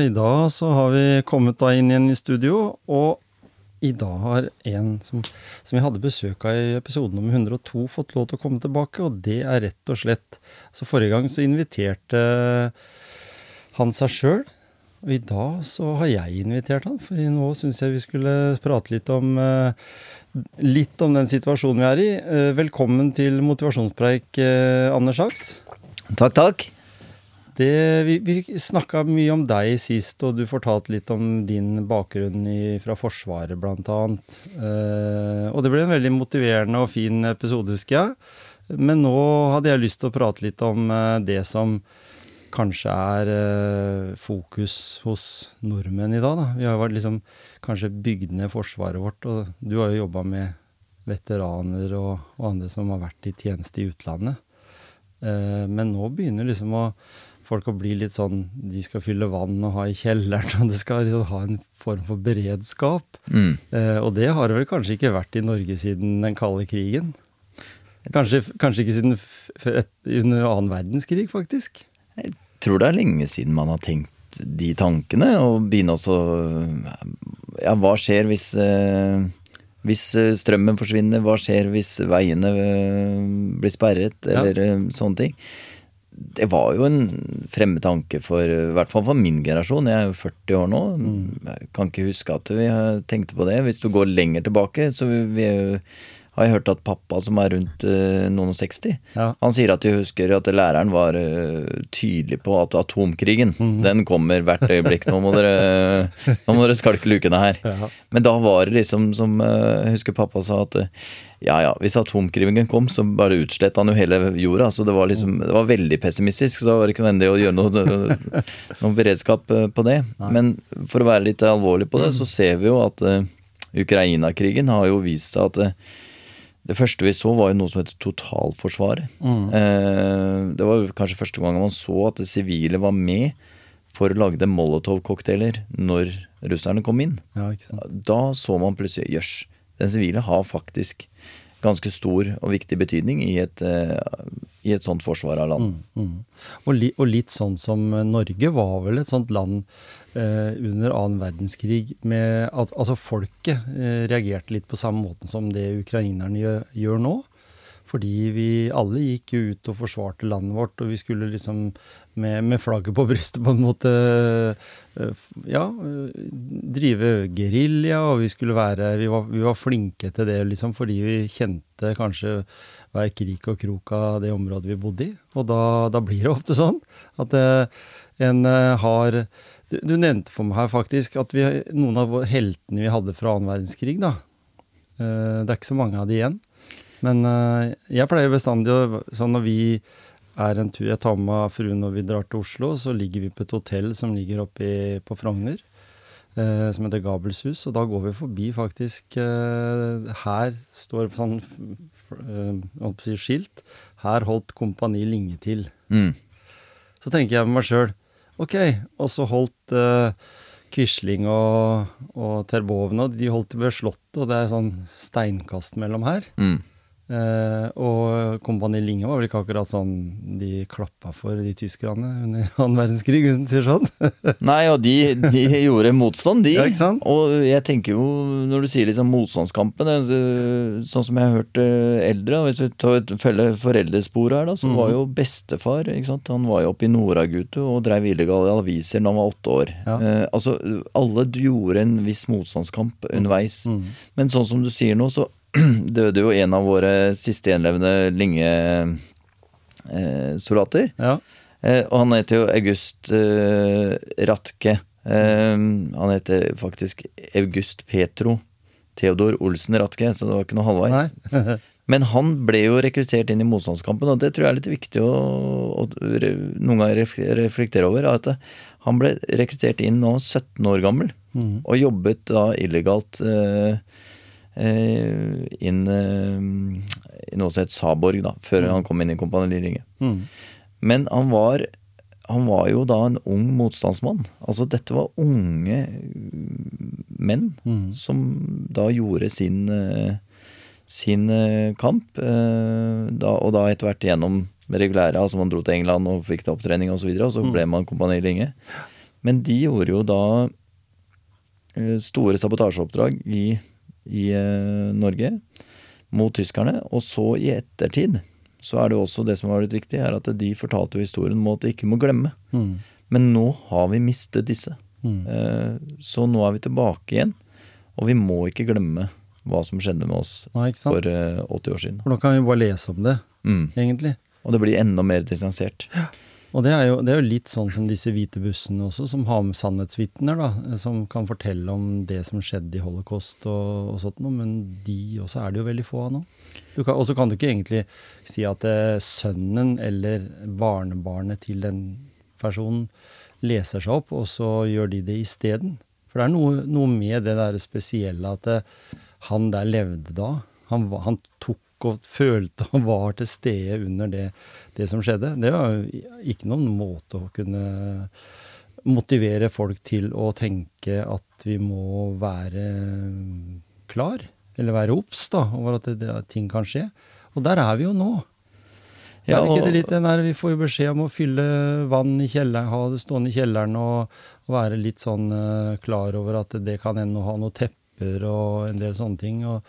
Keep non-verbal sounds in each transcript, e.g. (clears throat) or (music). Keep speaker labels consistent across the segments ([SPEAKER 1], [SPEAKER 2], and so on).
[SPEAKER 1] I dag så har vi kommet da inn igjen i studio, og i dag har en som, som vi hadde besøk av i episoden nummer 102, fått lov til å komme tilbake, og det er rett og slett Så forrige gang så inviterte han seg sjøl, og i dag så har jeg invitert han, for nå syns jeg vi skulle prate litt om eh, Litt om den situasjonen vi er i. Eh, velkommen til motivasjonspreik, eh, Anders Saks.
[SPEAKER 2] Takk, takk.
[SPEAKER 1] Det, vi vi snakka mye om deg sist, og du fortalte litt om din bakgrunn i, fra Forsvaret, blant annet. Eh, og det ble en veldig motiverende og fin episode, husker jeg. Men nå hadde jeg lyst til å prate litt om eh, det som kanskje er eh, fokus hos nordmenn i dag. Da. Vi har jo vært liksom kanskje bygd ned Forsvaret vårt, og du har jo jobba med veteraner og, og andre som har vært i tjeneste i utlandet. Eh, men nå begynner liksom å folk å bli litt sånn De skal fylle vann og ha i kjelleren, og det skal liksom ha en form for beredskap.
[SPEAKER 2] Mm.
[SPEAKER 1] Eh, og det har det vel kanskje ikke vært i Norge siden den kalde krigen. Kanskje, kanskje ikke siden et, under annen verdenskrig, faktisk.
[SPEAKER 2] Jeg tror det er lenge siden man har tenkt de tankene, og begynne også Ja, hva skjer hvis eh, hvis eh, strømmen forsvinner, hva skjer hvis veiene eh, blir sperret, eller ja. sånne ting. Det var jo en fremmed tanke for i hvert fall for min generasjon. Jeg er jo 40 år nå. Jeg kan ikke huske at vi tenkte på det. Hvis du går lenger tilbake, så vi, vi, har jeg hørt at pappa, som er rundt eh, noen og 60,
[SPEAKER 1] Ja.
[SPEAKER 2] han sier at de husker at læreren var eh, tydelig på at atomkrigen, den kommer hvert øyeblikk. Nå må dere, nå må dere skalke lukene her.
[SPEAKER 1] Ja.
[SPEAKER 2] Men da var det liksom som eh, Jeg husker pappa sa at ja ja, hvis atomkrigen kom, så bare utsletta han jo hele jorda. Så det var liksom Det var veldig pessimistisk, så det var det ikke nødvendig å gjøre noe, (laughs) noen beredskap eh, på det. Men for å være litt alvorlig på det, så ser vi jo at uh, Ukraina-krigen har jo vist seg at uh, det første vi så, var jo noe som heter totalforsvaret. Eh, det var kanskje første gang man så at det sivile var med for å lage Molotov-cocktailer når russerne kom inn.
[SPEAKER 1] Ja.
[SPEAKER 2] Da så man plutselig jøss, den sivile har faktisk ganske stor og viktig betydning i et, eh, i et sånt forsvar av land.
[SPEAKER 1] Mm. Og, li, og litt sånn som Norge var vel et sånt land eh, under annen verdenskrig med at altså folket eh, reagerte litt på samme måten som det ukrainerne gjør, gjør nå. Fordi vi alle gikk jo ut og forsvarte landet vårt, og vi skulle liksom med, med flagget på brystet på en måte eh, Ja, eh, drive gerilja, og vi skulle være vi var, vi var flinke til det liksom fordi vi kjente kanskje hver krik og krok av det området vi bodde i. Og da, da blir det ofte sånn at eh, en har du, du nevnte for meg her faktisk at vi, noen av heltene vi hadde fra annen verdenskrig, da. det er ikke så mange av de igjen. Men jeg pleier bestandig å Sånn når vi er en tur Jeg tar med meg fruen når vi drar til Oslo, så ligger vi på et hotell som ligger oppe i- på Frogner. eh, som heter Gabelshus. Og da går vi forbi faktisk eh, Her står det sånn eh, si skilt. Her holdt Kompani Linge til.
[SPEAKER 2] Mm.
[SPEAKER 1] Så tenker jeg med meg sjøl Ok, og så holdt eh, Quisling og, og Terboven og de holdt ved Slottet, og det er sånn steinkast mellom her.
[SPEAKER 2] Mm.
[SPEAKER 1] Eh, og Kompani Linge var vel ikke akkurat sånn de klappa for de tyskerne under (laughs) annen verdenskrig, hvis en sier sånn. (laughs)
[SPEAKER 2] Nei, og de, de gjorde motstand, de.
[SPEAKER 1] Ja?
[SPEAKER 2] Og jeg tenker jo, når du sier liksom motstandskampen, så- sånn som jeg har hørt eh, eldre, hvis vi følger foreldresporet her, da, så
[SPEAKER 1] Mhm.
[SPEAKER 2] var jo bestefar? Han var jo oppe i Noragutu og drev illegale aviser da han var åtte år.
[SPEAKER 1] Ja.
[SPEAKER 2] Eh, altså, alle gjorde en viss motstandskamp underveis.
[SPEAKER 1] Mm.
[SPEAKER 2] Men sånn som du sier nå, så (clears throat) døde jo en av våre siste gjenlevende Linge-soldater.
[SPEAKER 1] Ja.
[SPEAKER 2] Eh, og han heter jo August eh, Ratke. Eh, han heter faktisk August Petro Theodor Olsen Ratke, så det var ikke noe halvveis. (laughs) Men han ble jo rekruttert inn i motstandskampen, og det tror jeg er litt viktig å, å noen ganger reflektere over. At han ble rekruttert inn nå 17 år gammel,
[SPEAKER 1] Mm.
[SPEAKER 2] og jobbet da illegalt eh, eh, inn eh, i noe som het Saborg, da, før han kom inn i Kompani Linge.
[SPEAKER 1] Mm.
[SPEAKER 2] Men han var, han var jo da en ung motstandsmann. Altså dette var unge menn
[SPEAKER 1] Mm.
[SPEAKER 2] som da gjorde sin, eh, sin eh, kamp. eh, Da, og da etter hvert gjennom regulære, altså man dro til England og fikk til opptrening osv., og, så videre, og så ble man Kompani Linge. Men de gjorde jo da eh, store sabotasjeoppdrag i, i eh, Norge mot tyskerne. Og så i ettertid så er det også det som har vært viktig, er at de fortalte historien om at de ikke må glemme.
[SPEAKER 1] Mm.
[SPEAKER 2] Men nå har vi mistet disse.
[SPEAKER 1] Mm.
[SPEAKER 2] Eh, Så nå er vi tilbake igjen. Og vi må ikke glemme hva som skjedde med oss
[SPEAKER 1] Nei,
[SPEAKER 2] for eh, 80 år siden.
[SPEAKER 1] For nå kan vi bare lese om det,
[SPEAKER 2] Mm.
[SPEAKER 1] egentlig.
[SPEAKER 2] Og det blir enda mer distansert.
[SPEAKER 1] Og det er, jo, det er jo litt sånn som disse hvite bussene også, som har med sannhetsvitner, da. Som kan fortelle om det som skjedde i holocaust og, og sånt noe. Men de også er det jo veldig få av nå. Og så kan du ikke egentlig si at eh, sønnen eller barnebarnet til den personen leser seg opp, og så gjør de det isteden. For det er noe, noe med det der spesielle at eh, han der levde da. Han, han tok og følte og var til stede under det, det som skjedde. Det var jo ikke noen måte å kunne motivere folk til å tenke at vi må være klar, eller være obs da, over at det, det, ting kan skje. Og der er vi jo nå.
[SPEAKER 2] Ja,
[SPEAKER 1] er ikke
[SPEAKER 2] og-
[SPEAKER 1] det litt Vi får jo beskjed om å fylle vann i kjelleren, ha det stående i kjelleren og, og være litt sånn uh, klar over at det kan ennå ha noen tepper og en del sånne ting. Og,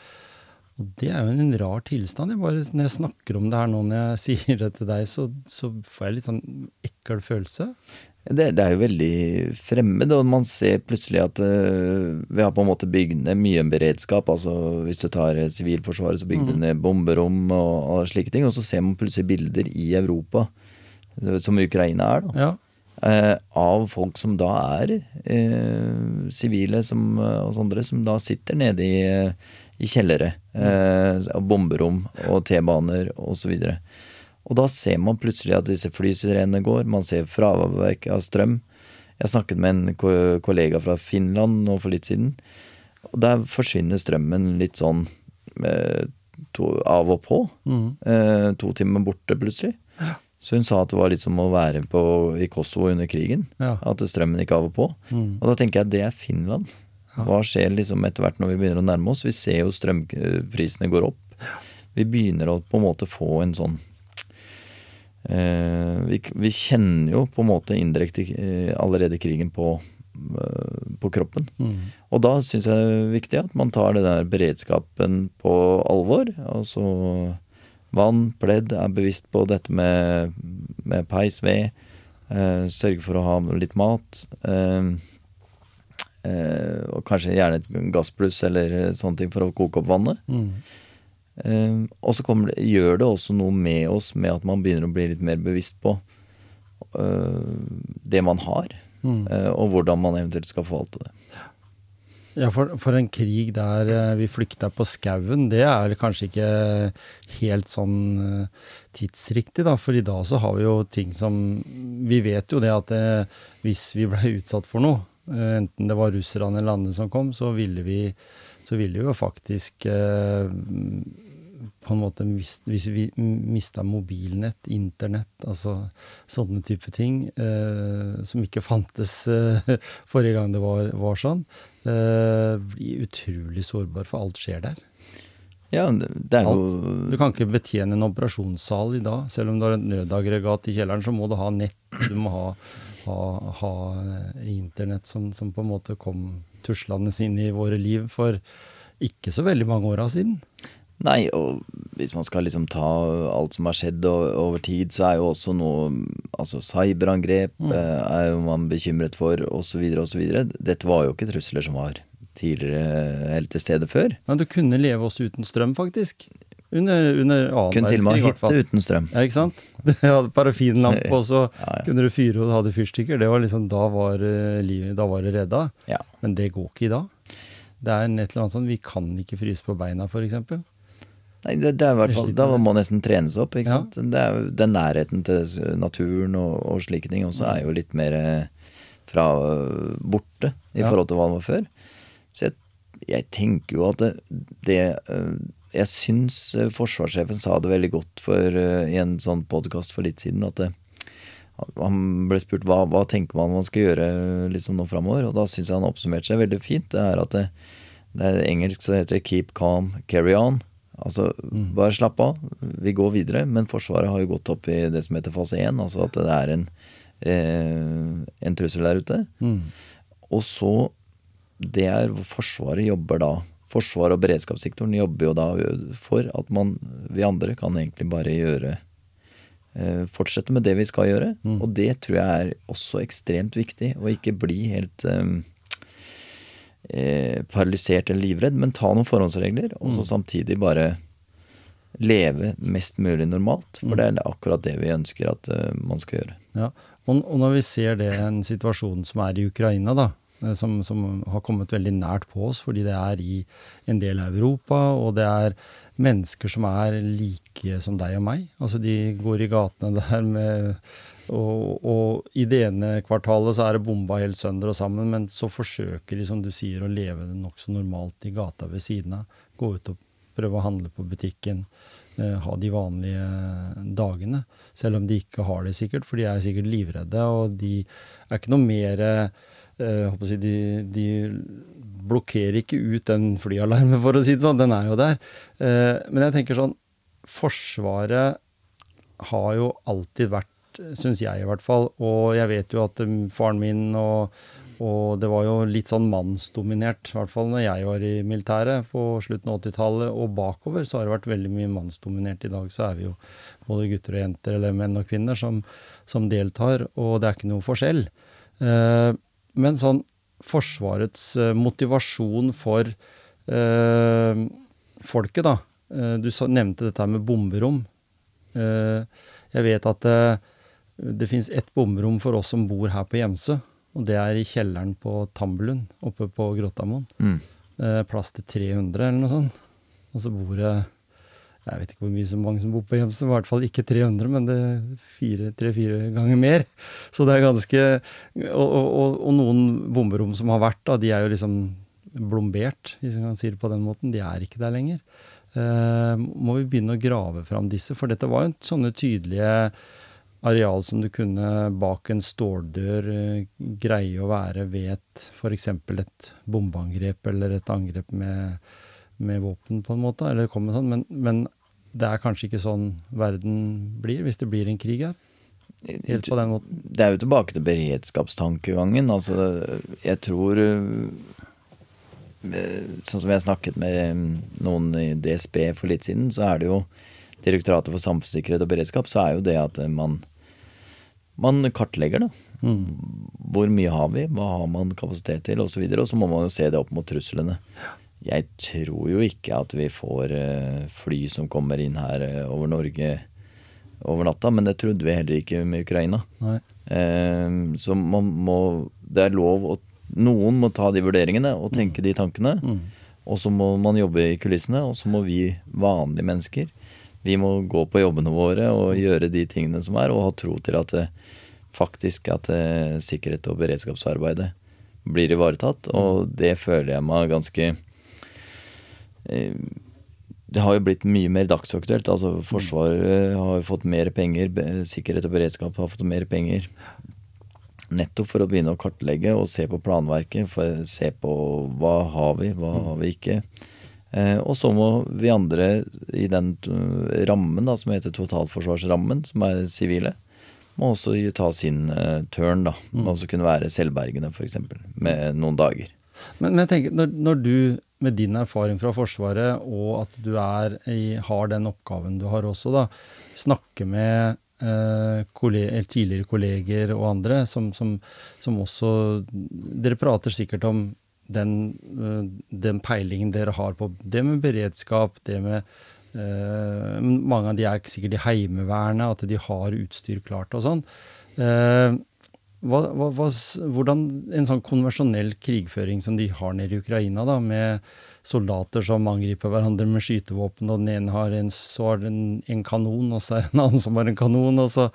[SPEAKER 1] og det er jo en rar tilstand. Jeg bare, når jeg snakker om det her nå, når jeg (laughs) sier det til deg, så, så får jeg litt sånn ekkel følelse.
[SPEAKER 2] Det, det er jo veldig fremmed, og man ser plutselig at uh, vi har på en måte bygd ned mye en beredskap. altså Hvis du tar eh, Sivilforsvaret, så bygde du ned bomberom og, og slike ting. Og så ser man plutselig bilder i Europa, eh, som Ukraina er, da.
[SPEAKER 1] Ja.
[SPEAKER 2] uh, av folk som da er sivile sivile som, og sånne, som da sitter nede i, i kjellere. Eh, bomberom og T-baner osv. Og da ser man plutselig at disse flysirenene går, man ser fraværk av strøm. Jeg snakket med en kollega fra Finland nå for litt siden. Og der forsvinner strømmen litt sånn eh, to, av og på.
[SPEAKER 1] Mm.
[SPEAKER 2] Eh, to timer borte plutselig. Så hun sa at det var litt som å være på, i Kosovo under krigen.
[SPEAKER 1] Ja.
[SPEAKER 2] At strømmen gikk av og på.
[SPEAKER 1] Mm.
[SPEAKER 2] Og da tenker jeg at det er Finland. Hva skjer liksom etter hvert når vi begynner å nærme oss? Vi ser jo strømprisene går opp. Vi begynner å på en måte få en sånn eh, vi, vi kjenner jo på en måte indirekte eh, allerede krigen på, eh, på kroppen.
[SPEAKER 1] Mm.
[SPEAKER 2] Og da syns jeg det er viktig at man tar den der beredskapen på alvor. Altså vann, pledd, er bevisst på dette med, med peis, ved. Eh, sørge for å ha litt mat. Eh, eh, og kanskje gjerne et gassbluss eller sånne ting for å koke opp vannet.
[SPEAKER 1] Mm.
[SPEAKER 2] Eh, og så det, gjør det også noe med oss med at man begynner å bli litt mer bevisst på eh, det man har,
[SPEAKER 1] Mm.
[SPEAKER 2] eh, og hvordan man eventuelt skal forvalte det.
[SPEAKER 1] Ja, for, for en krig der eh, vi flykta på skauen, det er kanskje ikke helt sånn eh, tidsriktig, da. For i dag så har vi jo ting som Vi vet jo det at det, hvis vi ble utsatt for noe, eh, enten det var russerne eller andre som kom, så ville vi, så ville vi jo faktisk eh, på en måte Hvis vi mista mobilnett, internett, altså sånne type ting eh, som ikke fantes eh, forrige gang det var, var sånn, eh, blir utrolig sårbar, for alt skjer der.
[SPEAKER 2] Ja, det er
[SPEAKER 1] Alt.
[SPEAKER 2] jo
[SPEAKER 1] Du kan ikke betjene en operasjonssal i dag. Selv om du har et nødaggregat i kjelleren, så må du ha nett. Du må ha, ha, ha eh, internett som, som på en måte kom tuslende inn i våre liv for ikke så veldig mange åra siden.
[SPEAKER 2] Nei, og hvis man skal liksom ta alt som har skjedd over tid, så er jo også noe Altså cyberangrep mm. er jo man bekymret for, osv., osv. Dette var jo ikke trusler som var tidligere eller til stede før.
[SPEAKER 1] Men du kunne leve også uten strøm, faktisk. Under, under annen
[SPEAKER 2] Kunne til og med ha hytte uten strøm.
[SPEAKER 1] Ja, ikke sant? (laughs) Du hadde parafinlampe, og så
[SPEAKER 2] Ja, ja.
[SPEAKER 1] kunne du fyre og hadde fyrstikker. Det var liksom, da var, eh, livet, da var det redda.
[SPEAKER 2] Ja.
[SPEAKER 1] Men det går ikke i dag. Det er et eller annet sånn, Vi kan ikke fryse på beina, f.eks.
[SPEAKER 2] Nei, det, det er i hvert fall, Da må man nesten trenes opp. ikke sant? Det er Den nærheten til naturen og, og slike ting også er jo litt mer eh, fra øh, borte i forhold til hva det var før. Så jeg, jeg tenker jo at det, det Jeg syns øh, forsvarssjefen sa det veldig godt for, øh, i en sånn podkast for litt siden. at det, han ble spurt hva, hva tenker man man skal gjøre liksom nå framover, og da syns jeg han oppsummerte seg veldig fint. Det er at det, det er engelsk så heter det 'keep calm, carry on'. Altså bare slapp av, vi går videre. Men Forsvaret har jo gått opp i det som heter fase 1, altså at det er en, eh, en trussel der ute.
[SPEAKER 1] Mm.
[SPEAKER 2] Og så Det er hvor Forsvaret jobber da. Forsvaret og beredskapssektoren jobber jo da for at man, vi andre kan egentlig bare gjøre eh, Fortsette med det vi skal gjøre.
[SPEAKER 1] Mm.
[SPEAKER 2] Og det tror jeg er også ekstremt viktig. Å ikke bli helt um, eh, paralysert eller livredd, men ta noen forhåndsregler, og så samtidig bare leve mest mulig normalt. For det er akkurat det vi ønsker at uh, man skal gjøre.
[SPEAKER 1] Ja, og, og når vi ser det, en situasjon som er i Ukraina, da, som, som har kommet veldig nært på oss, fordi det er i en del av Europa, og det er mennesker som er like som deg og meg. Altså de går i gatene (laughs) der med og, og i det ene kvartalet så er det bomba helt sønder og sammen, men så forsøker de, som du sier, å leve nokså normalt i gata ved siden av. Gå ut og prøve å handle på butikken, eh, ha de vanlige dagene. Selv om de ikke har det sikkert, for de er sikkert livredde, og de er ikke noe mer eh, si, de, de blokkerer ikke ut den flyalarmen, for å si det sånn. Den er jo der. Eh, men jeg tenker sånn Forsvaret har jo alltid vært, syns jeg i hvert fall, og jeg vet jo at um, faren min og, og det var jo litt sånn mannsdominert, i hvert fall når jeg var i militæret på slutten av 80-tallet, og bakover så har det vært veldig mye mannsdominert. I dag så er vi jo både gutter og jenter, eller menn og kvinner, som, som deltar, og det er ikke noe forskjell. Eh, men sånn Forsvarets eh, motivasjon for eh, folket, da. Eh, du nevnte dette med bomberom. Eh, jeg vet at det, det fins ett bomberom for oss som bor her på Gjemsø. Og det er i kjelleren på Tambelund, oppe på Grottamoen.
[SPEAKER 2] Mm.
[SPEAKER 1] Eh, plass til 300 eller noe sånt. Og så bor det Jeg vet ikke hvor mye så mange som bor på Gjemsø, i hvert fall ikke 300, men det er tre-fire ganger mer. Så det er ganske og, og, og, noen bomberom som har vært, da, de er jo liksom blombert, hvis man kan si det på den måten. De er ikke der lenger. Eh, må vi begynne å grave fram disse, for dette var jo sånne tydelige areal som du kunne bak en ståldør eh, greie å være ved et f.eks. et bombeangrep eller et angrep med, med våpen, på en måte. eller det kom med sånn, men, men det er kanskje ikke sånn verden blir, hvis det blir en krig her. Helt på den måten.
[SPEAKER 2] Det er jo tilbake til beredskapstankegangen. Altså, jeg tror øh, Sånn som jeg snakket med noen i DSB for litt siden, så er det jo Direktoratet for samfunnssikkerhet og beredskap, så er jo det at man, man kartlegger, da.
[SPEAKER 1] Mm.
[SPEAKER 2] Hvor mye har vi, hva har man kapasitet til, osv. Og, så videre, og så må man jo se det opp mot truslene. Jeg tror jo ikke at vi får eh, fly som kommer inn her eh, over Norge over natta, men det trodde vi heller ikke med Ukraina. Eh, så man må Det er lov å Noen må ta de vurderingene og tenke de tankene.
[SPEAKER 1] Mm.
[SPEAKER 2] Og så må man jobbe i kulissene, og så må vi vanlige mennesker Vi må gå på jobbene våre og gjøre de tingene som er, og ha tro til at faktisk at sikkerhet og beredskapsarbeidet blir ivaretatt. Og det føler jeg meg ganske det har jo blitt mye mer dagsaktuelt. altså Forsvaret har jo fått mer penger, sikkerhet og beredskap har fått mer penger. Nettopp for å begynne å kartlegge og se på planverket, for å se på hva har vi, hva har vi ikke. Eh, og så må vi andre i den eh, rammen da, som heter totalforsvarsrammen, som er sivile, må også ta sin eh, turn. da, Må også kunne være selvbergende, f.eks., med noen dager.
[SPEAKER 1] Men, men jeg tenker, når, når du med din erfaring fra Forsvaret, og at du i, har den oppgaven du har også, da, snakke med eh, kolleger, tidligere kolleger og andre som, som, som også Dere prater sikkert om den, eh, den peilingen dere har på det med beredskap, det med eh, Mange av de er sikkert i Heimevernet, at de har utstyr klart og sånn. Eh, hva, hva, hva, hvordan en sånn konvensjonell krigføring som de har nede i Ukraina, da, med soldater som angriper hverandre med skytevåpen, og den ene har en, så har den en kanon, og så er det en annen som har en kanon, og så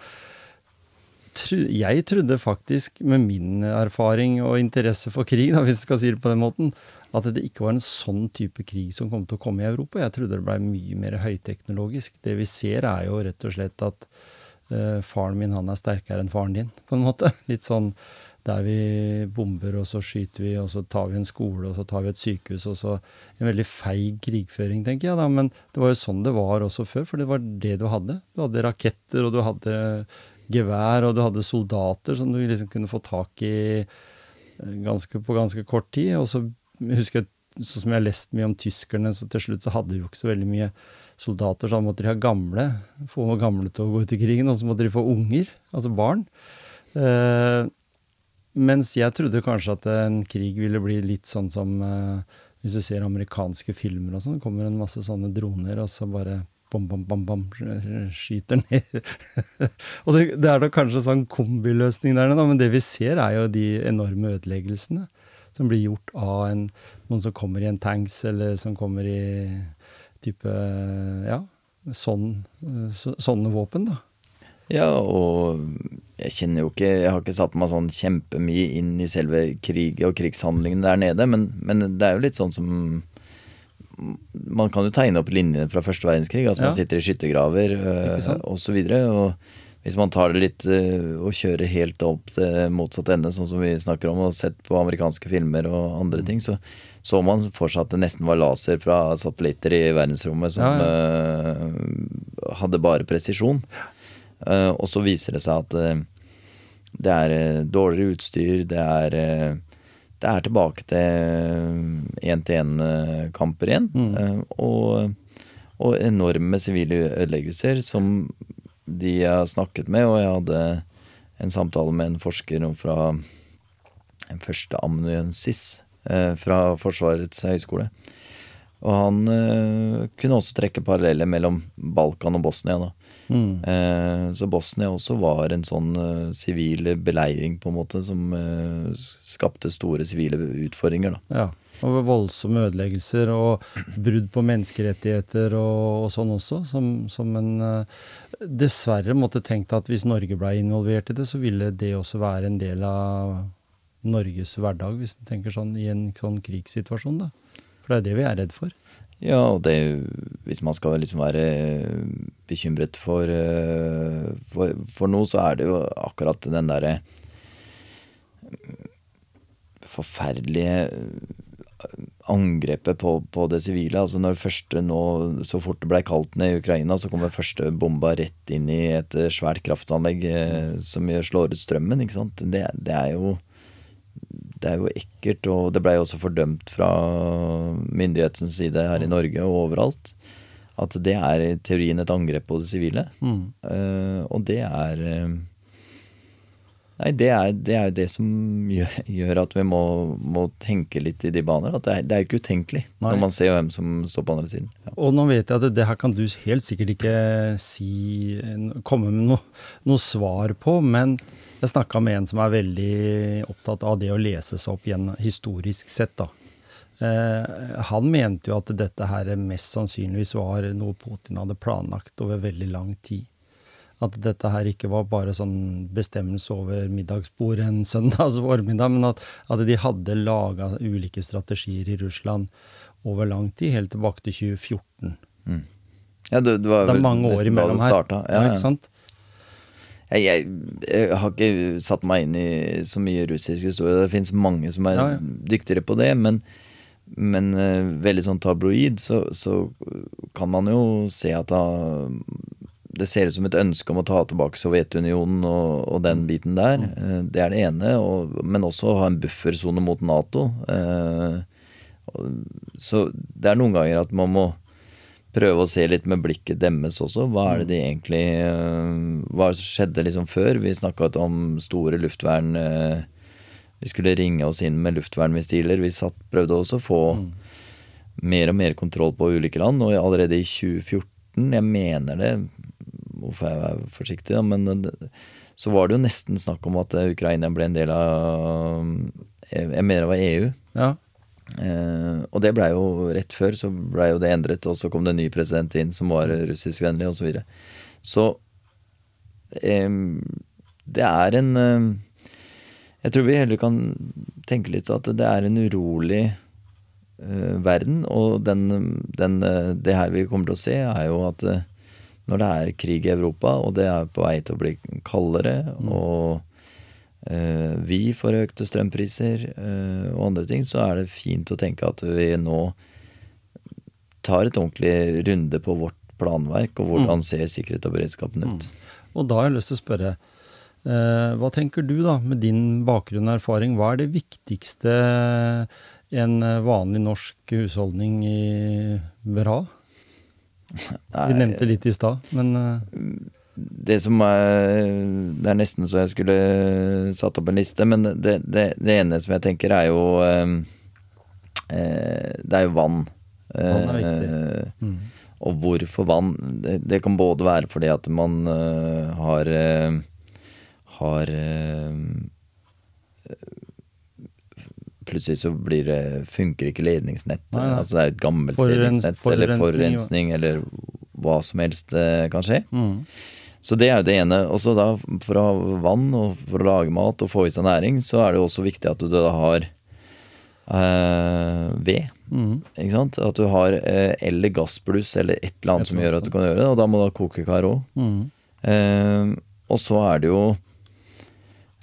[SPEAKER 1] Jeg trodde faktisk, med min erfaring og interesse for krig, da, hvis jeg skal si det på den måten, at det ikke var en sånn type krig som kom til å komme i Europa. Jeg trodde det blei mye mer høyteknologisk. Det vi ser, er jo rett og slett at faren min han er sterkere enn faren din, på en måte. (laughs) Litt sånn der vi bomber, og så skyter vi, og så tar vi en skole, og så tar vi et sykehus, og så En veldig feig krigføring, tenker jeg da. Men det var jo sånn det var også før, for det var det du hadde. Du hadde raketter, og du hadde gevær, og du hadde soldater som du liksom kunne få tak i eh, ganske, på ganske kort tid. Og så husker jeg, sånn som jeg har lest mye om tyskerne, så til slutt så hadde de jo ikke så veldig mye soldater, så da måtte de ha gamle, få gamle til å gå ut i krigen, og så måtte de få unger, altså barn. Eh, mens jeg trodde kanskje at en krig ville bli litt sånn som eh, hvis du ser amerikanske filmer og sånn, kommer en masse sånne droner, og så bare bom, bom, bom, bom, skyter ned. (laughs) og det, det, er da kanskje sånn kombiløsning der, nede, men det vi ser, er jo de enorme ødeleggelsene som blir gjort av en, noen som kommer i en tanks, eller som kommer i type Ja, sånn, så, sånne våpen, da.
[SPEAKER 2] Ja, og jeg kjenner jo ikke Jeg har ikke satt meg sånn kjempemye inn i selve kriget og krigshandlingen der nede, men, men, det er jo litt sånn som Man kan jo tegne opp linjene fra første verdenskrig. Altså ja. man sitter i skyttergraver øh, osv. Og, og hvis man tar det litt øh, og kjører helt opp til motsatt ende, sånn som vi snakker om, og sett på amerikanske filmer og andre mm. ting, så så man for seg at det nesten var laser fra satellitter i verdensrommet som ja, ja. Uh, hadde bare presisjon. Uh, og så viser det seg at uh, det er dårligere utstyr, det er Det er tilbake til én-til-én-kamper igjen. Mm. Og, og, enorme sivile ødeleggelser som de jeg har snakket med, og jeg hadde en samtale med en forsker fra en første amanuensis fra Forsvarets høgskole. Og han kunne også trekke paralleller mellom Balkan og Bosnia. da Mm. Eh, så Bosnia også var en sånn uh, sivil beleiring, på en måte, som uh, skapte store sivile utfordringer. da.
[SPEAKER 1] Ja, og voldsomme ødeleggelser og brudd på menneskerettigheter og, og sånn også, som, som en uh, dessverre måtte tenkt at hvis Norge ble involvert i det, så ville det også være en del av Norges hverdag, hvis du tenker sånn i en sånn krigssituasjon. da. For det er det vi er redd for.
[SPEAKER 2] Ja, og det Hvis man skal liksom være bekymret for, eh, for, for noe, så er det jo akkurat den derre forferdelige angrepet på, på, det sivile. Altså når første nå, Så fort det ble kaldt ned i Ukraina, så kommer første bomba rett inn i et svært kraftanlegg eh, som slår ut strømmen. ikke sant? Det, det er jo det er jo ekkelt, og det blei også fordømt fra myndighetens side her i. Norge og overalt. At det er i teorien et angrep på det sivile. Mm. Uh, og det er uh, Nei, det er, det er det som gjør, (laughs) gjør at vi må, må, tenke litt i de baner. At det er, det er ikke utenkelig nei. når man ser hvem som står på andre siden.
[SPEAKER 1] Ja. Og nå vet jeg at det her kan du helt sikkert ikke si, komme med noe, noe svar på, men jeg snakka med en som er veldig opptatt av det å lese seg opp igjen historisk sett. da. Eh, han mente jo at dette her mest sannsynligvis var noe Putin hadde planlagt over veldig lang tid. At dette her ikke var bare sånn bestemmelse over middagsbordet en søndag formiddag, men at, at, de hadde laga ulike strategier i Russland over lang tid, helt tilbake til 2014. Mm.
[SPEAKER 2] Ja, det, det, var
[SPEAKER 1] det er mange år imellom her. Ja, ja. Ikke sant?
[SPEAKER 2] Jeg, jeg, jeg, har ikke satt meg inn i så mye russisk historie. Det fins mange som er ja, ja. dyktigere på det. Men, men uh, veldig sånn tabloid, så, så, kan man jo se at da, det ser ut som et ønske om å ta tilbake Sovjetunionen og, og den biten der. Uh, det er det ene. Og, men også ha en buffersone mot Nato. Uh, så det er noen ganger at man må prøve å se litt med blikket demmes også. Hva er det de egentlig eh, Hva skjedde liksom før? Vi snakka om store luftvern eh, Vi skulle ringe oss inn med luftvernmissiler. Vi satt, prøvde også å få mm. mer og mer kontroll på ulike land. Og allerede i 2014, jeg mener det Hvorfor jeg er forsiktig, da, men så var det jo nesten snakk om at eh, Ukraina ble en del av Jeg jeg mener det var EU.
[SPEAKER 1] Ja.
[SPEAKER 2] Eh, og det blei jo rett før, så blei jo det endret, og så kom det en ny president inn som var russiskvennlig, osv. Så, videre. så eh, det er en eh, Jeg tror vi heller kan tenke litt sånn at det er en urolig eh, verden, og den, den, eh, det her vi kommer til å se, er jo at eh, når det er krig i Europa, og det er på vei til å bli kaldere, og eh, vi får økte strømpriser eh, og andre ting, så er det fint å tenke at vi nå tar et ordentlig runde på vårt planverk, og hvordan ser sikkerhet og beredskapen ut.
[SPEAKER 1] Og da har jeg lyst til å spørre, eh, hva tenker du da, med din bakgrunn og erfaring, hva er det viktigste en eh, vanlig norsk husholdning i, bør ha? Vi nevnte litt i stad, men eh,
[SPEAKER 2] det som er Det er nesten så jeg skulle satt opp en liste, men det, det, det ene som jeg tenker, er jo eh, eh, Det er jo vann.
[SPEAKER 1] Vann er viktig.
[SPEAKER 2] Eh,
[SPEAKER 1] mm.
[SPEAKER 2] Og hvorfor vann? Det, det kan både være fordi at man uh, har uh, Har eh, Plutselig så blir det, funker ikke
[SPEAKER 1] nei.
[SPEAKER 2] Altså det er et gammelt
[SPEAKER 1] Forurens-
[SPEAKER 2] ledningsnett, eller
[SPEAKER 1] forurensning,
[SPEAKER 2] forurensning, eller hva som helst eh, kan skje.
[SPEAKER 1] Mm.
[SPEAKER 2] Så det er jo det ene. Og så da, for å ha vann og for å lage mat og få i seg næring, så er det jo også viktig at du da har eh, ved.
[SPEAKER 1] Mm.
[SPEAKER 2] Ikke sant? At du har eh, eller gassbluss eller et eller annet som gjør at du kan gjøre det, og da må du ha kokekar òg.
[SPEAKER 1] Mm.
[SPEAKER 2] Eh, og så er det jo